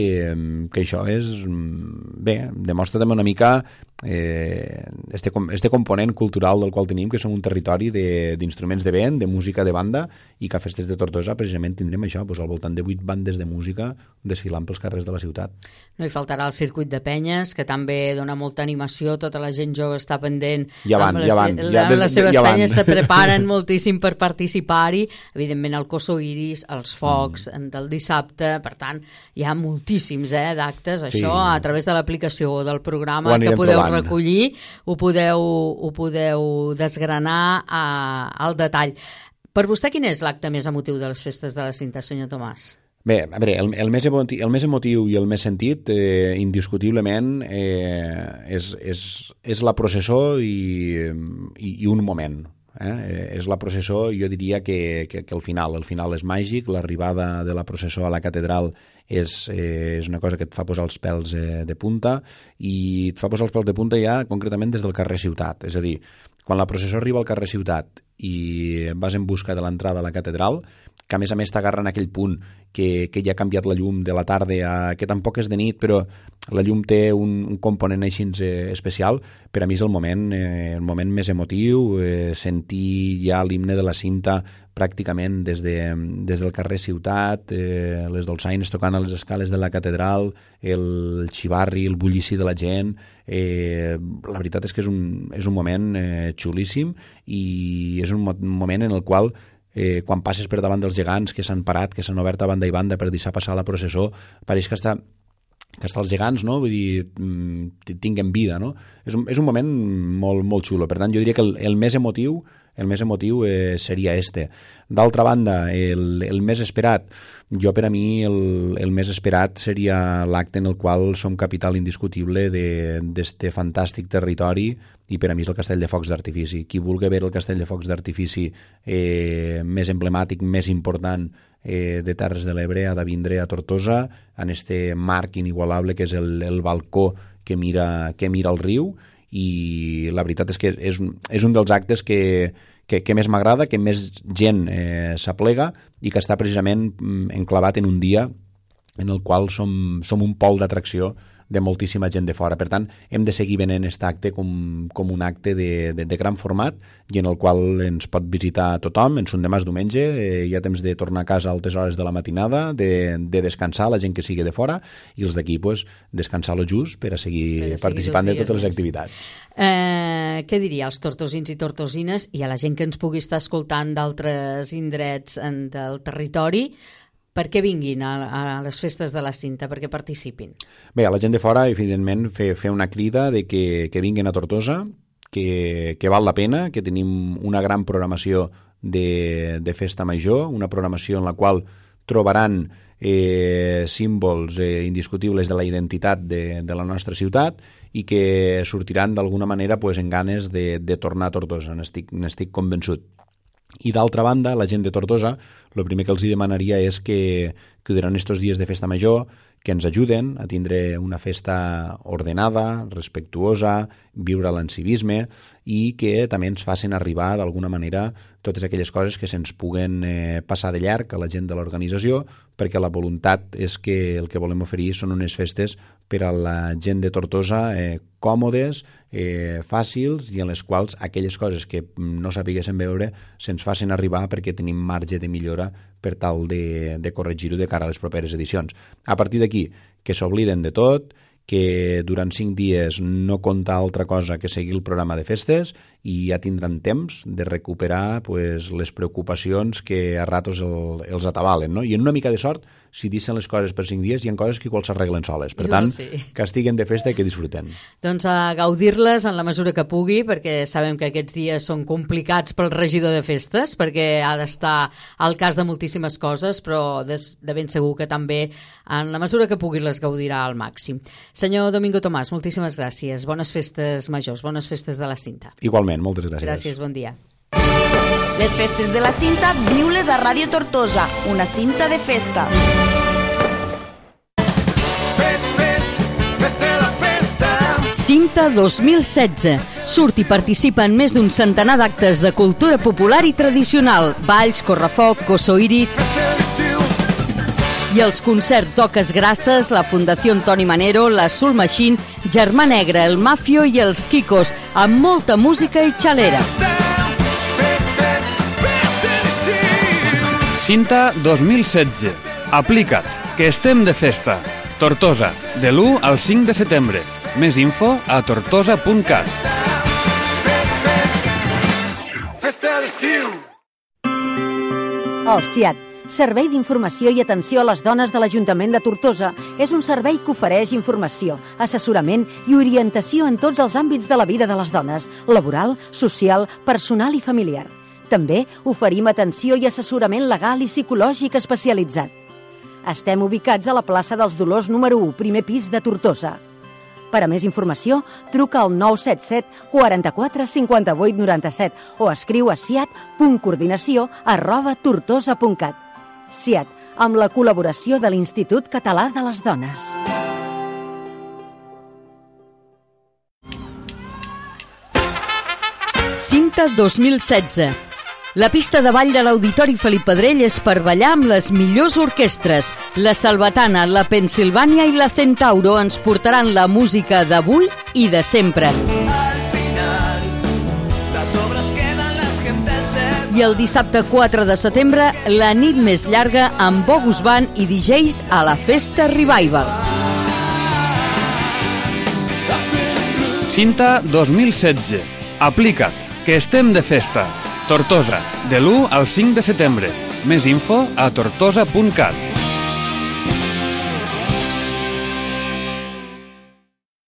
que això és... Bé, demostra també una mica eh, este, este component cultural del qual tenim, que som un territori d'instruments de, de vent, de música de banda, i que a Festes de Tortosa precisament tindrem això, doncs, al voltant de vuit bandes de música desfilant pels carrers de la ciutat. No hi faltarà el circuit de penyes, que també dona molta animació, tota la gent jove està pendent. Ja van, les, ja van. Ja, des, les seves ja penyes se preparen moltíssim per participar-hi. Evidentment, el Coso Iris, els focs mm. del dissabte, per tant, hi ha moltíssims eh, d'actes. Sí. Això, a través de l'aplicació del programa que podeu trobant. recollir, ho podeu, ho podeu desgranar a, al detall. Per vostè, quin és l'acte més emotiu de les festes de la cinta, senyor Tomàs? Bé, a veure, el, el, més emotiu, el més emotiu i el més sentit, eh, indiscutiblement, eh, és, és, és la processó i, i, i un moment. Eh? eh? És la processó, jo diria que, que, que el final, el final és màgic, l'arribada de la processó a la catedral és, eh, és una cosa que et fa posar els pèls eh, de punta i et fa posar els pèls de punta ja concretament des del carrer Ciutat. És a dir, quan la processó arriba al carrer Ciutat i vas en busca de l'entrada a la catedral, que a més a més t'agarra en aquell punt que, que ja ha canviat la llum de la tarda, a, que tampoc és de nit, però la llum té un, un component així eh, especial, per a mi és el moment, eh, el moment més emotiu, eh, sentir ja l'himne de la cinta pràcticament des, de, des del carrer Ciutat, eh, les dolçaines tocant a les escales de la catedral, el xivarri, el bullici de la gent... Eh, la veritat és que és un, és un moment eh, xulíssim i és un moment en el qual eh, quan passes per davant dels gegants que s'han parat, que s'han obert a banda i banda per deixar passar la processó, pareix que està que està els gegants, no? Vull dir, mm, tinguen vida, no? És un, és un moment molt, molt xulo. Per tant, jo diria que el, el més emotiu el més emotiu eh, seria este. D'altra banda, el, el més esperat, jo per a mi el, el més esperat seria l'acte en el qual som capital indiscutible d'este fantàstic territori i per a mi és el Castell de Focs d'Artifici. Qui vulgui veure el Castell de Focs d'Artifici eh, més emblemàtic, més important eh, de Terres de l'Ebre ha de vindre a Tortosa, en este marc inigualable que és el, el balcó que mira, que mira el riu i la veritat és que és, és un dels actes que, que, que més m'agrada, que més gent eh, s'aplega i que està precisament mm, enclavat en un dia en el qual som, som un pol d'atracció de moltíssima gent de fora. Per tant, hem de seguir venent aquest acte com, com un acte de, de, de gran format i en el qual ens pot visitar tothom. En són demà diumenge, eh, hi ha temps de tornar a casa a altes hores de la matinada, de, de descansar la gent que sigui de fora i els d'aquí pues, descansar lo just per a seguir per a participant de totes les activitats. Eh, què diria als tortosins i tortosines i a la gent que ens pugui estar escoltant d'altres indrets del territori perquè vinguin a, a les festes de la cinta, perquè participin? Bé, a la gent de fora, evidentment, fer, fer una crida de que, que vinguin a Tortosa, que, que val la pena, que tenim una gran programació de, de festa major, una programació en la qual trobaran eh, símbols eh, indiscutibles de la identitat de, de la nostra ciutat i que sortiran d'alguna manera pues, en ganes de, de tornar a Tortosa, n'estic convençut. I d'altra banda, la gent de Tortosa, el primer que els demanaria és que, que durant aquests dies de festa major que ens ajuden a tindre una festa ordenada, respectuosa, viure l'encivisme i que també ens facin arribar d'alguna manera totes aquelles coses que se'ns puguen eh, passar de llarg a la gent de l'organització perquè la voluntat és que el que volem oferir són unes festes per a la gent de Tortosa eh, còmodes, eh, fàcils i en les quals aquelles coses que no sapiguéssim veure se'ns facin arribar perquè tenim marge de millora per tal de, de corregir-ho de cara a les properes edicions. A partir d'aquí, que s'obliden de tot, que durant cinc dies no compta altra cosa que seguir el programa de festes i ja tindran temps de recuperar pues, les preocupacions que a ratos el, els atabalen. No? I en una mica de sort si deixen les coses per cinc dies, hi ha coses que igual s'arreglen soles. Per igual tant, sí. que estiguen de festa i que disfruten. Doncs a gaudir-les en la mesura que pugui, perquè sabem que aquests dies són complicats pel regidor de festes, perquè ha d'estar al cas de moltíssimes coses, però de, de ben segur que també en la mesura que pugui les gaudirà al màxim. Senyor Domingo Tomàs, moltíssimes gràcies. Bones festes majors, bones festes de la cinta. Igualment, moltes gràcies. Gràcies, bon dia. Les festes de la cinta, viu-les a Ràdio Tortosa, una cinta de festa. Fes, fes, fes de la festa. Cinta 2016. Surt i participa en més d'un centenar d'actes de cultura popular i tradicional. Balls, correfoc, coso iris... Festa d'estiu I els concerts d'Oques Grasses, la Fundació Toni Manero, la Soul Machine, Germà Negre, el Mafio i els Kikos, amb molta música i xalera. Festes, Cinta 2016. Aplica't, que estem de festa. Tortosa, de l'1 al 5 de setembre. Més info a tortosa.cat. Festa d'estiu. El CIAT, Servei d'Informació i Atenció a les Dones de l'Ajuntament de Tortosa, és un servei que ofereix informació, assessorament i orientació en tots els àmbits de la vida de les dones, laboral, social, personal i familiar. També oferim atenció i assessorament legal i psicològic especialitzat. Estem ubicats a la plaça dels Dolors número 1, primer pis de Tortosa. Per a més informació, truca al 977 44 58 97 o escriu a siat.coordinació arroba tortosa.cat. SIAT, amb la col·laboració de l'Institut Català de les Dones. Cinta 2016. La pista de ball de l'Auditori Felip Pedrell és per ballar amb les millors orquestres. La Salvatana, la Pensilvània i la Centauro ens portaran la música d'avui i de sempre. Al final, las obras quedan, las gentes I el dissabte 4 de setembre, la nit més llarga amb Bogus Band i DJs a la Festa Revival. Cinta 2016. Aplica't, que estem de festa. Tortosa, de l'1 al 5 de setembre. Més info a tortosa.cat.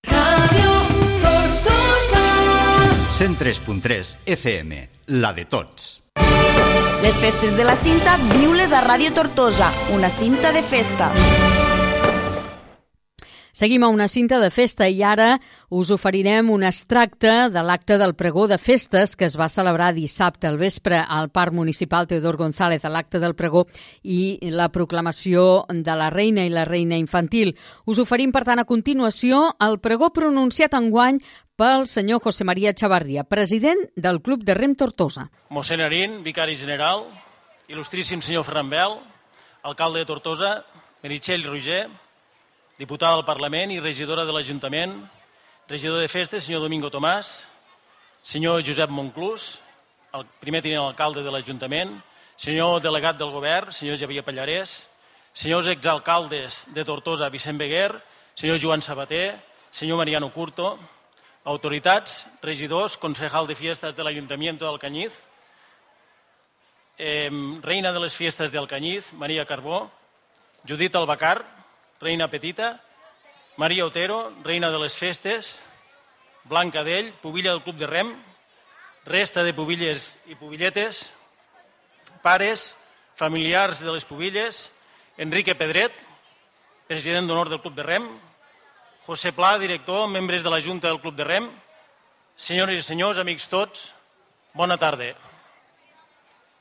Ràdio Tortosa. 103.3 FM, la de tots. Les festes de la cinta, viu-les a Ràdio Tortosa, una cinta de festa. Seguim a una cinta de festa i ara us oferirem un extracte de l'acte del pregó de festes que es va celebrar dissabte al vespre al Parc Municipal Teodor González l'acte del pregó i la proclamació de la reina i la reina infantil. Us oferim, per tant, a continuació el pregó pronunciat enguany pel senyor José María Chavarria, president del Club de Rem Tortosa. Mossèn Arín, vicari general, il·lustríssim senyor Ferran Bel, alcalde de Tortosa, Meritxell Roger, diputada al Parlament i regidora de l'Ajuntament, regidor de festes, senyor Domingo Tomàs, senyor Josep Monclús, el primer tinent alcalde de l'Ajuntament, senyor delegat del govern, senyor Javier Pallarès, senyors exalcaldes de Tortosa, Vicent Beguer, senyor Joan Sabater, senyor Mariano Curto, autoritats, regidors, concejal de fiestas del Ayuntamiento de Alcañiz, eh, reina de les fiestes d'Alcañiz, Maria Carbó, Judit Albacar, reina petita, Maria Otero, reina de les festes, Blanca d'ell, pubilla del Club de Rem, resta de pubilles i pubilletes, pares, familiars de les pubilles, Enrique Pedret, president d'honor del Club de Rem, José Pla, director, membres de la Junta del Club de Rem, senyores i senyors, amics tots, bona tarda.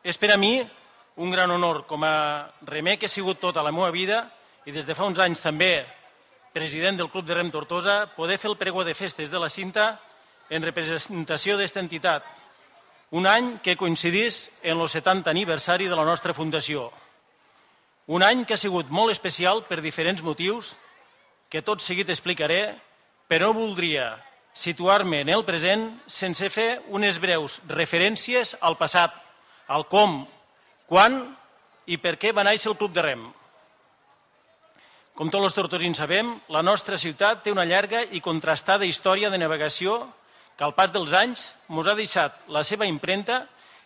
És per a mi un gran honor com a remer que he sigut tota la meva vida i des de fa uns anys també president del Club de Rem Tortosa, poder fer el pregó de festes de la cinta en representació d'esta entitat. Un any que coincidís en el 70 aniversari de la nostra fundació. Un any que ha sigut molt especial per diferents motius que tot seguit explicaré, però voldria situar-me en el present sense fer unes breus referències al passat, al com, quan i per què va néixer el Club de Rem. Com tots els tortosins sabem, la nostra ciutat té una llarga i contrastada història de navegació que al pas dels anys ens ha deixat la seva impremta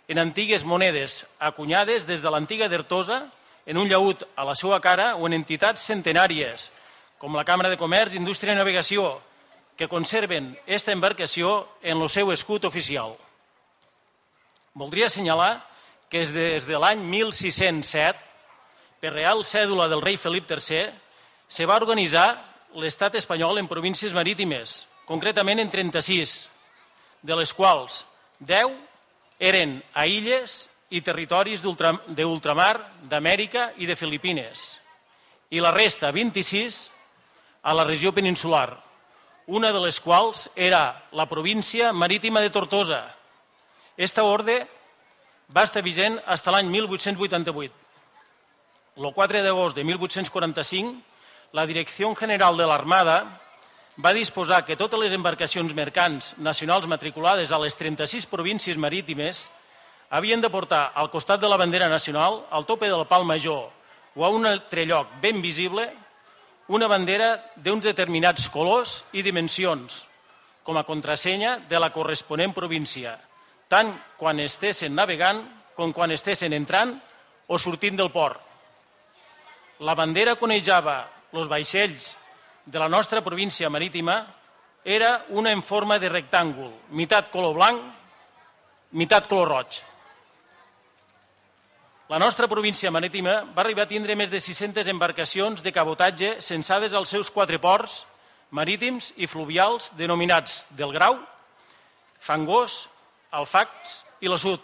en antigues monedes acunyades des de l'antiga d'Ertosa en un llaüt a la seva cara o en entitats centenàries com la Càmera de Comerç, Indústria i Navegació, que conserven aquesta embarcació en el seu escut oficial. Voldria assenyalar que des de l'any 1607, per real cèdula del rei Felip III, se va organitzar l'estat espanyol en províncies marítimes, concretament en 36, de les quals 10 eren a illes i territoris d'ultra- d'ultramar d'Amèrica i de Filipines, i la resta, 26, a la regió peninsular, una de les quals era la província marítima de Tortosa. Esta ordre va estar vigent fins l'any 1888. el 4 d'agost de 1845, la Direcció General de l'Armada va disposar que totes les embarcacions mercants nacionals matriculades a les 36 províncies marítimes havien de portar al costat de la bandera nacional, al tope del pal major o a un altre lloc ben visible, una bandera d'uns determinats colors i dimensions, com a contrasenya de la corresponent província, tant quan estessin navegant com quan estessin entrant o sortint del port. La bandera conejava els vaixells de la nostra província marítima era una en forma de rectàngul, meitat color blanc, meitat color roig. La nostra província marítima va arribar a tindre més de 600 embarcacions de cabotatge censades als seus quatre ports marítims i fluvials denominats del Grau, Fangós, Alfacs i la Sud.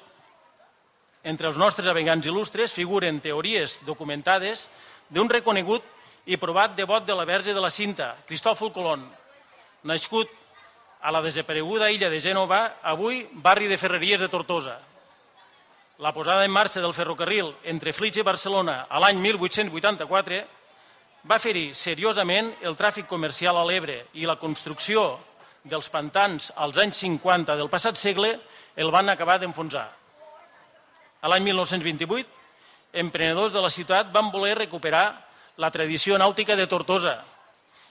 Entre els nostres navegants il·lustres figuren teories documentades d'un reconegut i provat devot de la Verge de la Cinta, Cristòfol Colón, nascut a la desapareguda illa de Gènova, avui barri de Ferreries de Tortosa. La posada en marxa del ferrocarril entre Flix i Barcelona a l'any 1884 va ferir seriosament el tràfic comercial a l'Ebre i la construcció dels pantans als anys 50 del passat segle el van acabar d'enfonsar. A l'any 1928, emprenedors de la ciutat van voler recuperar la tradició nàutica de Tortosa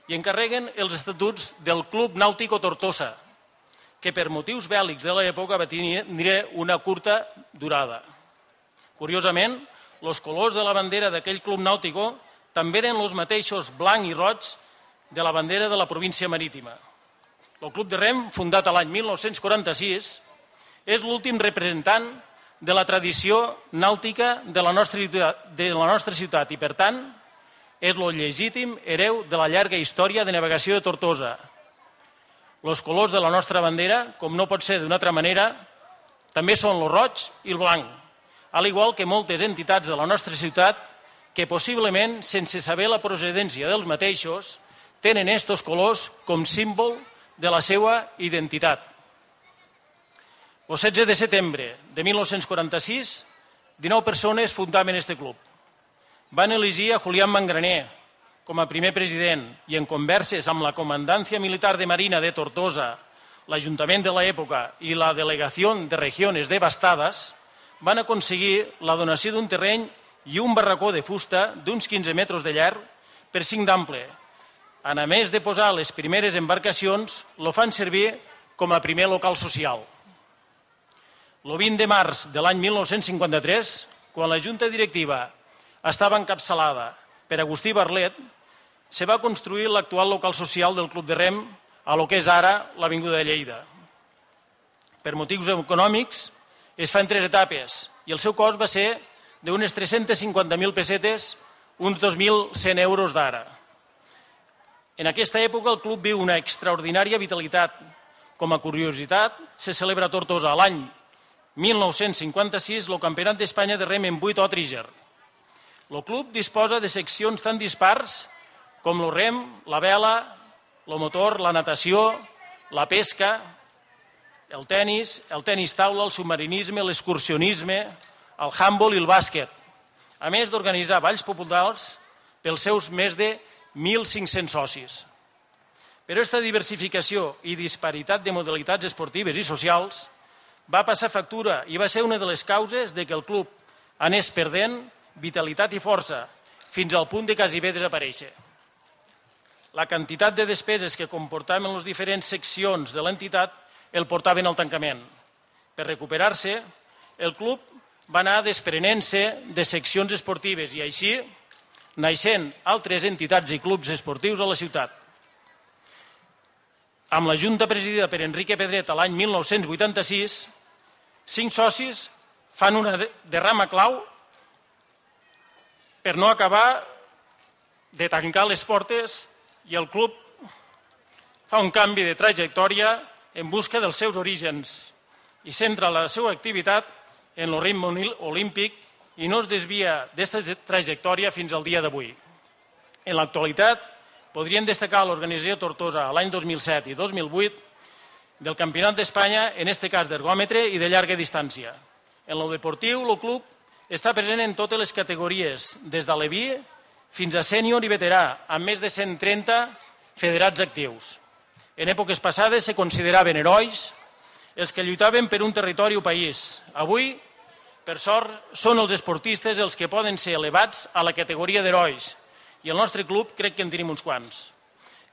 i encarreguen els estatuts del Club Nàutico Tortosa, que per motius bèl·lics de l'època va tenir una curta durada. Curiosament, els colors de la bandera d'aquell Club Nàutico també eren els mateixos blanc i roig de la bandera de la província marítima. El Club de Rem, fundat a l'any 1946, és l'últim representant de la tradició nàutica de la nostra, de la nostra ciutat i, per tant, és el legítim hereu de la llarga història de navegació de Tortosa. Els colors de la nostra bandera, com no pot ser d'una altra manera, també són el roig i el blanc, al igual que moltes entitats de la nostra ciutat que possiblement, sense saber la procedència dels mateixos, tenen estos colors com símbol de la seva identitat. El 16 de setembre de 1946, 19 persones fundaven este club van elegir a Julián Mangraner com a primer president i en converses amb la Comandància Militar de Marina de Tortosa, l'Ajuntament de l'època i la Delegació de Regiones Devastades, van aconseguir la donació d'un terreny i un barracó de fusta d'uns 15 metres de llarg per 5 d'ample. A més de posar les primeres embarcacions, lo fan servir com a primer local social. El 20 de març de l'any 1953, quan la Junta Directiva estava encapçalada per Agustí Barlet, se va construir l'actual local social del Club de Rem a lo que és ara l'Avinguda de Lleida. Per motius econòmics es fa en tres etapes i el seu cost va ser d'unes 350.000 pessetes, uns 2.100 euros d'ara. En aquesta època el club viu una extraordinària vitalitat. Com a curiositat, se celebra a Tortosa l'any 1956 el Campionat d'Espanya de rem en 8 o. El club disposa de seccions tan dispars com el rem, la vela, el motor, la natació, la pesca, el tennis, el tennis taula, el submarinisme, l'excursionisme, el handball i el bàsquet, a més d'organitzar balls populars pels seus més de 1.500 socis. Però aquesta diversificació i disparitat de modalitats esportives i socials va passar factura i va ser una de les causes de que el club anés perdent vitalitat i força, fins al punt de quasi bé desaparèixer. La quantitat de despeses que comportaven les diferents seccions de l'entitat el portaven al tancament. Per recuperar-se, el club va anar desprenent-se de seccions esportives i així naixent altres entitats i clubs esportius a la ciutat. Amb la Junta presidida per Enrique Pedret l'any 1986, cinc socis fan una derrama clau per no acabar de tancar les portes i el club fa un canvi de trajectòria en busca dels seus orígens i centra la seva activitat en el ritme olímpic i no es desvia d'aquesta trajectòria fins al dia d'avui. En l'actualitat, podríem destacar l'organització Tortosa l'any 2007 i 2008 del Campionat d'Espanya, en este cas d'ergòmetre i de llarga distància. En lo deportiu, el club Està present en totes les categories, des de l'Evi fins a sènior i veterà, amb més de 130 federats actius. En èpoques passades se consideraven herois els que lluitaven per un territori o país. Avui, per sort, són els esportistes els que poden ser elevats a la categoria d'herois i el nostre club crec que en tenim uns quants.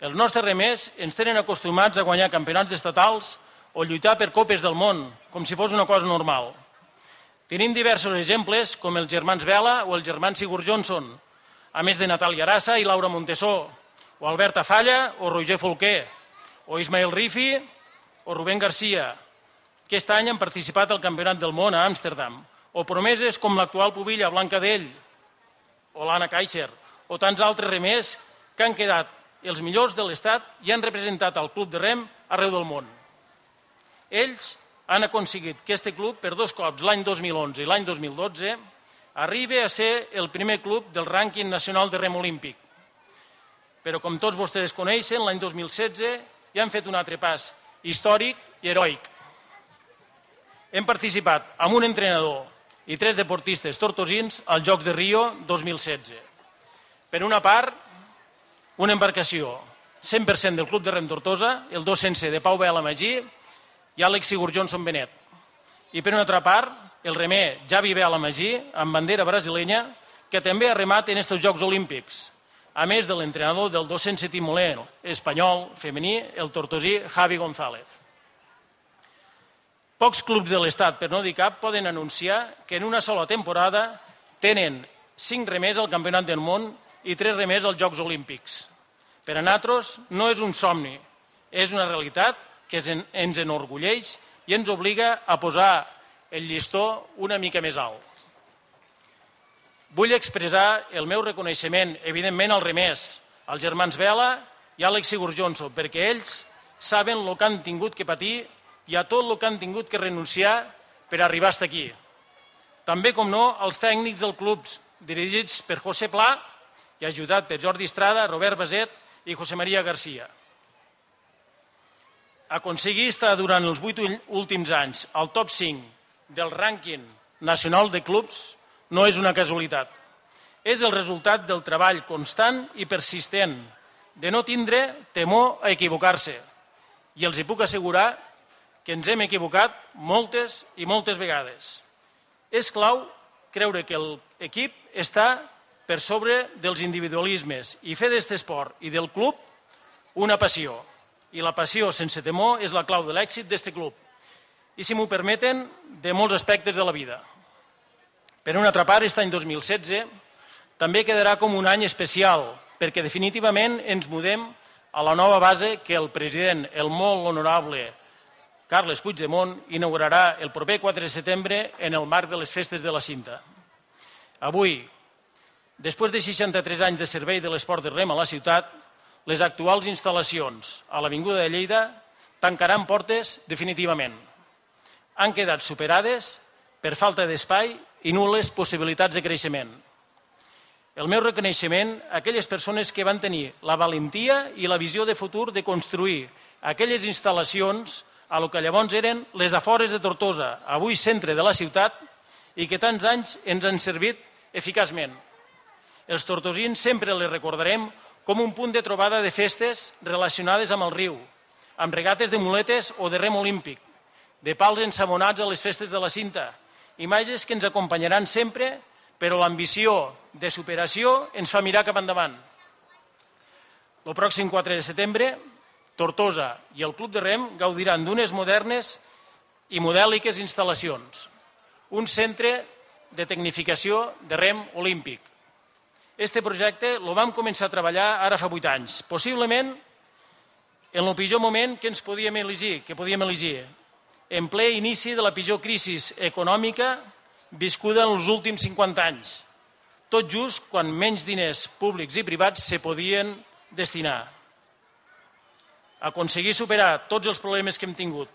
Els nostres remers ens tenen acostumats a guanyar campionats estatals o lluitar per copes del món, com si fos una cosa normal. Tenim diversos exemples, com els germans Vela o els germans Sigur Johnson, a més de Natàlia Arassa i Laura Montesó, o Alberta Falla o Roger Folquer, o Ismael Rifi o Rubén Garcia, que aquest any han participat al Campionat del Món a Amsterdam, o promeses com l'actual pubilla Blanca d'Ell, o l'Anna Kaiser, o tants altres remers que han quedat els millors de l'Estat i han representat el club de rem arreu del món. Ells han aconseguit que este club, per dos cops, l'any 2011 i l'any 2012, arribi a ser el primer club del rànquing nacional de rem olímpic. Però, com tots vostès coneixen, l'any 2016 ja han fet un altre pas històric i heroic. Hem participat amb un entrenador i tres deportistes tortosins als Jocs de Rio 2016. Per una part, una embarcació 100% del Club de Rem Tortosa, el 200 de Pau Vela Magí i Àlex Sigur Johnson Benet. I per una altra part, el remer Javi Vela Magí, amb bandera brasilenya, que també ha remat en estos Jocs Olímpics, a més de l'entrenador del 200 timoler espanyol femení, el tortosí Javi González. Pocs clubs de l'Estat, per no dir cap, poden anunciar que en una sola temporada tenen cinc remers al Campionat del Món i tres remers als Jocs Olímpics. Per a nosaltres no és un somni, és una realitat que ens enorgulleix i ens obliga a posar el llistó una mica més alt. Vull expressar el meu reconeixement, evidentment, als remers, als germans Vela i Àlex Sigur Johnson, perquè ells saben el que han tingut que patir i a tot el que han tingut que renunciar per arribar fins aquí. També, com no, els tècnics dels clubs, dirigits per José Pla i ajudat per Jordi Estrada, Robert Baset i José María García. Aconseguir estar durant els vuit últims anys al top 5 del rànquing nacional de clubs no és una casualitat. És el resultat del treball constant i persistent, de no tindre temor a equivocar-se. I els hi puc assegurar que ens hem equivocat moltes i moltes vegades. És clau creure que l'equip està per sobre dels individualismes i fer d'aquest esport i del club una passió. I la passió sense temor és la clau de l'èxit d'aquest club. I, si m'ho permeten, de molts aspectes de la vida. Per una altra part, aquest any 2016 també quedarà com un any especial, perquè definitivament ens mudem a la nova base que el president, el molt honorable Carles Puigdemont, inaugurarà el proper 4 de setembre en el marc de les festes de la cinta. Avui, després de 63 anys de servei de l'esport de rem a la ciutat, les actuals instal·lacions a l'Avinguda de Lleida tancaran portes definitivament. Han quedat superades per falta d'espai i nules possibilitats de creixement. El meu reconeixement a aquelles persones que van tenir la valentia i la visió de futur de construir aquelles instal·lacions a lo que llavors eren les afores de Tortosa, avui centre de la ciutat, i que tants anys ens han servit eficaçment. Els tortosins sempre les recordarem com un punt de trobada de festes relacionades amb el riu, amb regates de muletes o de rem olímpic, de pals ensamonats a les festes de la cinta, imatges que ens acompanyaran sempre, però l'ambició de superació ens fa mirar cap endavant. El pròxim 4 de setembre, Tortosa i el Club de Rem gaudiran d'unes modernes i modèliques instal·lacions. Un centre de tecnificació de rem olímpic. Este projecte el vam començar a treballar ara fa 8 anys, possiblement en el pitjor moment que ens podíem elegir, que podíem elegir, en ple inici de la pitjor crisi econòmica viscuda en els últims 50 anys, tot just quan menys diners públics i privats se podien destinar. Aconseguir superar tots els problemes que hem tingut,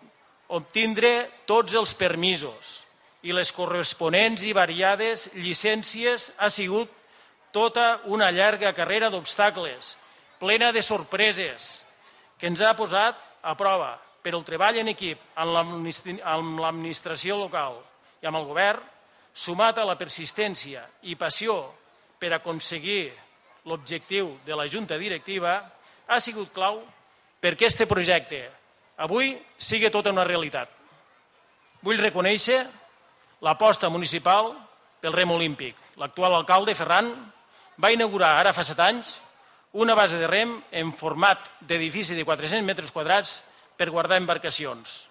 obtindre tots els permisos. I les corresponents i variades llicències ha sigut tota una llarga carrera d'obstacles, plena de sorpreses, que ens ha posat a prova, però el treball en equip amb l'administració local i amb el govern sumat a la persistència i passió per aconseguir l'objectiu de la Junta Directiva, ha sigut clau perquè este projecte avui sigui tota una realitat. Vull reconèixer l'aposta municipal pel rem olímpic. L'actual alcalde, Ferran, va inaugurar ara fa set anys una base de rem en format d'edifici de 400 metres quadrats per guardar embarcacions.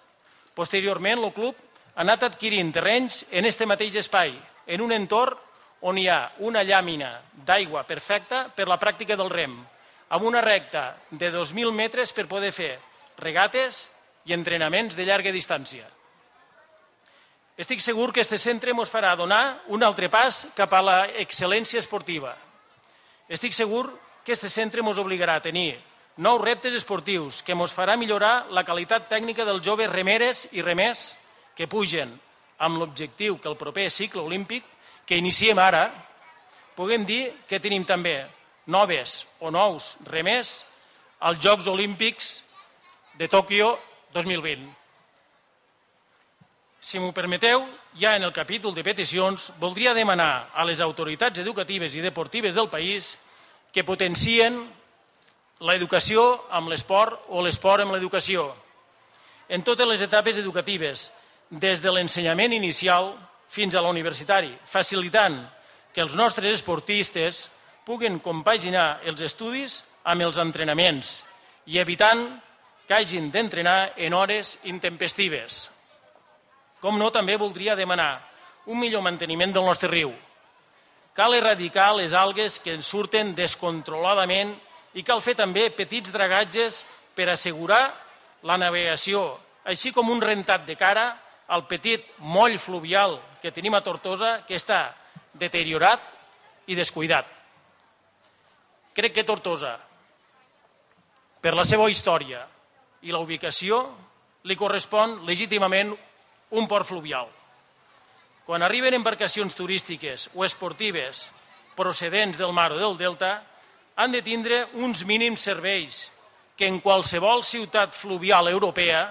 Posteriorment, el club ha anat adquirint terrenys en este mateix espai, en un entorn on hi ha una llàmina d'aigua perfecta per la pràctica del rem, amb una recta de 2.000 metres per poder fer regates i entrenaments de llarga distància. Estic segur que aquest centre ens farà donar un altre pas cap a la excel·lència esportiva. Estic segur que aquest centre ens obligarà a tenir nous reptes esportius que ens farà millorar la qualitat tècnica dels joves remeres i remers que pugen amb l'objectiu que el proper cicle olímpic que iniciem ara puguem dir que tenim també noves o nous remers als Jocs Olímpics de Tòquio 2020. Si m'ho permeteu, ja en el capítol de peticions, voldria demanar a les autoritats educatives i deportives del país que potencien l'educació amb l'esport o l'esport amb l'educació en totes les etapes educatives, des de l'ensenyament inicial fins a l'universitari, facilitant que els nostres esportistes puguen compaginar els estudis amb els entrenaments i evitant que hagin d'entrenar en hores intempestives. Com no, també voldria demanar un millor manteniment del nostre riu. Cal erradicar les algues que ens surten descontroladament i cal fer també petits dragatges per assegurar la navegació, així com un rentat de cara al petit moll fluvial que tenim a Tortosa, que està deteriorat i descuidat. Crec que Tortosa, per la seva història i la ubicació, li correspon legítimament un port fluvial. Quan arriben embarcacions turístiques o esportives procedents del mar o del delta, han de tindre uns mínims serveis que en qualsevol ciutat fluvial europea,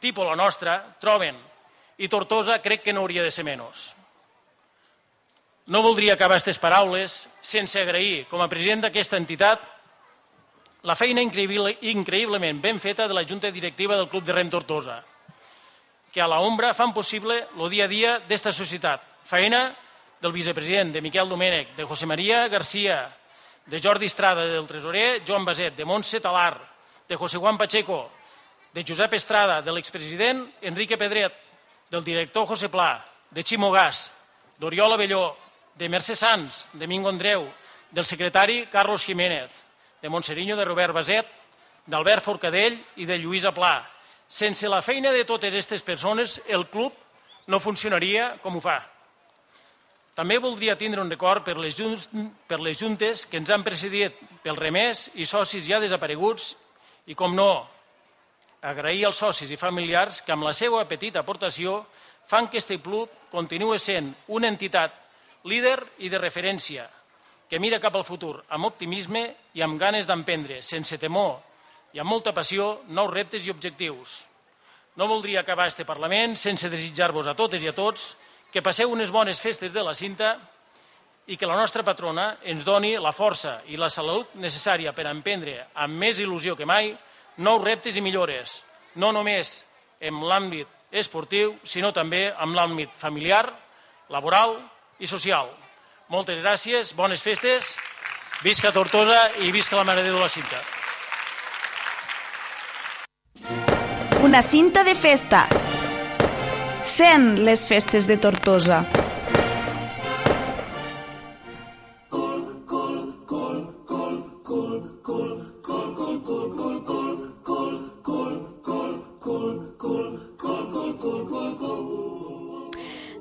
tipus la nostra, troben. I Tortosa crec que no hauria de ser menys. No voldria acabar aquestes paraules sense agrair, com a president d'aquesta entitat, la feina increïble, increïblement ben feta de la Junta Directiva del Club de Rem Tortosa, que a l'ombra fan possible el dia a dia d'esta societat. Feina del vicepresident, de Miquel Domènech, de José María García, de Jordi Estrada, del tresorer Joan Baset, de Montse Talar, de José Juan Pacheco, de Josep Estrada, de l'expresident Enrique Pedret, del director José Pla, de Ximo Gas, d'Oriol Avelló, de Mercè Sans, de Mingo Andreu, del secretari Carlos Jiménez, de Montseriño de Robert Baset, d'Albert Forcadell i de Lluïsa Pla. Sense la feina de totes aquestes persones, el club no funcionaria com ho fa. També voldria tindre un record per les, junts, per les juntes que ens han precedit, pels remers i socis ja desapareguts i, com no, agrair als socis i familiars que amb la seva petita aportació fan que este club continuï sent una entitat líder i de referència, que mira cap al futur amb optimisme i amb ganes d'emprendre, sense temor i amb molta passió, nous reptes i objectius. No voldria acabar este Parlament sense desitjar-vos a totes i a tots que passeu unes bones festes de la cinta i que la nostra patrona ens doni la força i la salut necessària per emprendre amb més il·lusió que mai nous reptes i millores, no només en l'àmbit esportiu, sinó també en l'àmbit familiar, laboral i social. Moltes gràcies, bones festes, visca Tortosa i visca la Mare de Déu de la Cinta. Una cinta de festa. Sent les festes de Tortosa.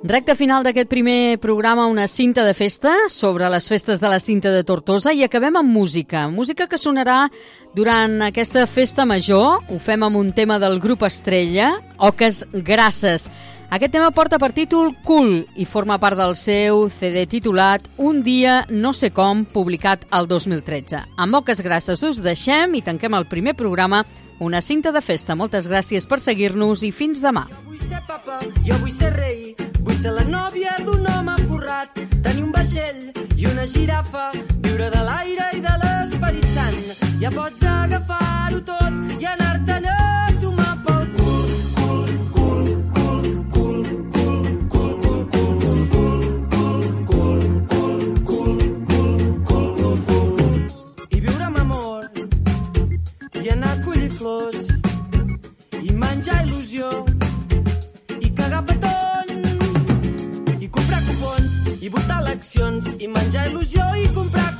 Recte final d'aquest primer programa, una cinta de festa sobre les festes de la cinta de Tortosa i acabem amb música. Música que sonarà durant aquesta festa major. Ho fem amb un tema del grup Estrella, Oques Grasses. Aquest tema porta per títol Cool i forma part del seu CD titulat Un dia no sé com, publicat el 2013. Amb Oques Grasses us deixem i tanquem el primer programa una cinta de festa. Moltes gràcies per seguir-nos i fins demà. Vull ser papa, jo vull ser rei, ser la nòvia d'un home forrat, tenir un vaixell i una girafa, viure de l'aire i de l'esperit sant. Ja pots agafar-ho tot i anar-te allò lloc d'humà pel cul. I viure i anar i accions i menjar il·lusió i comprar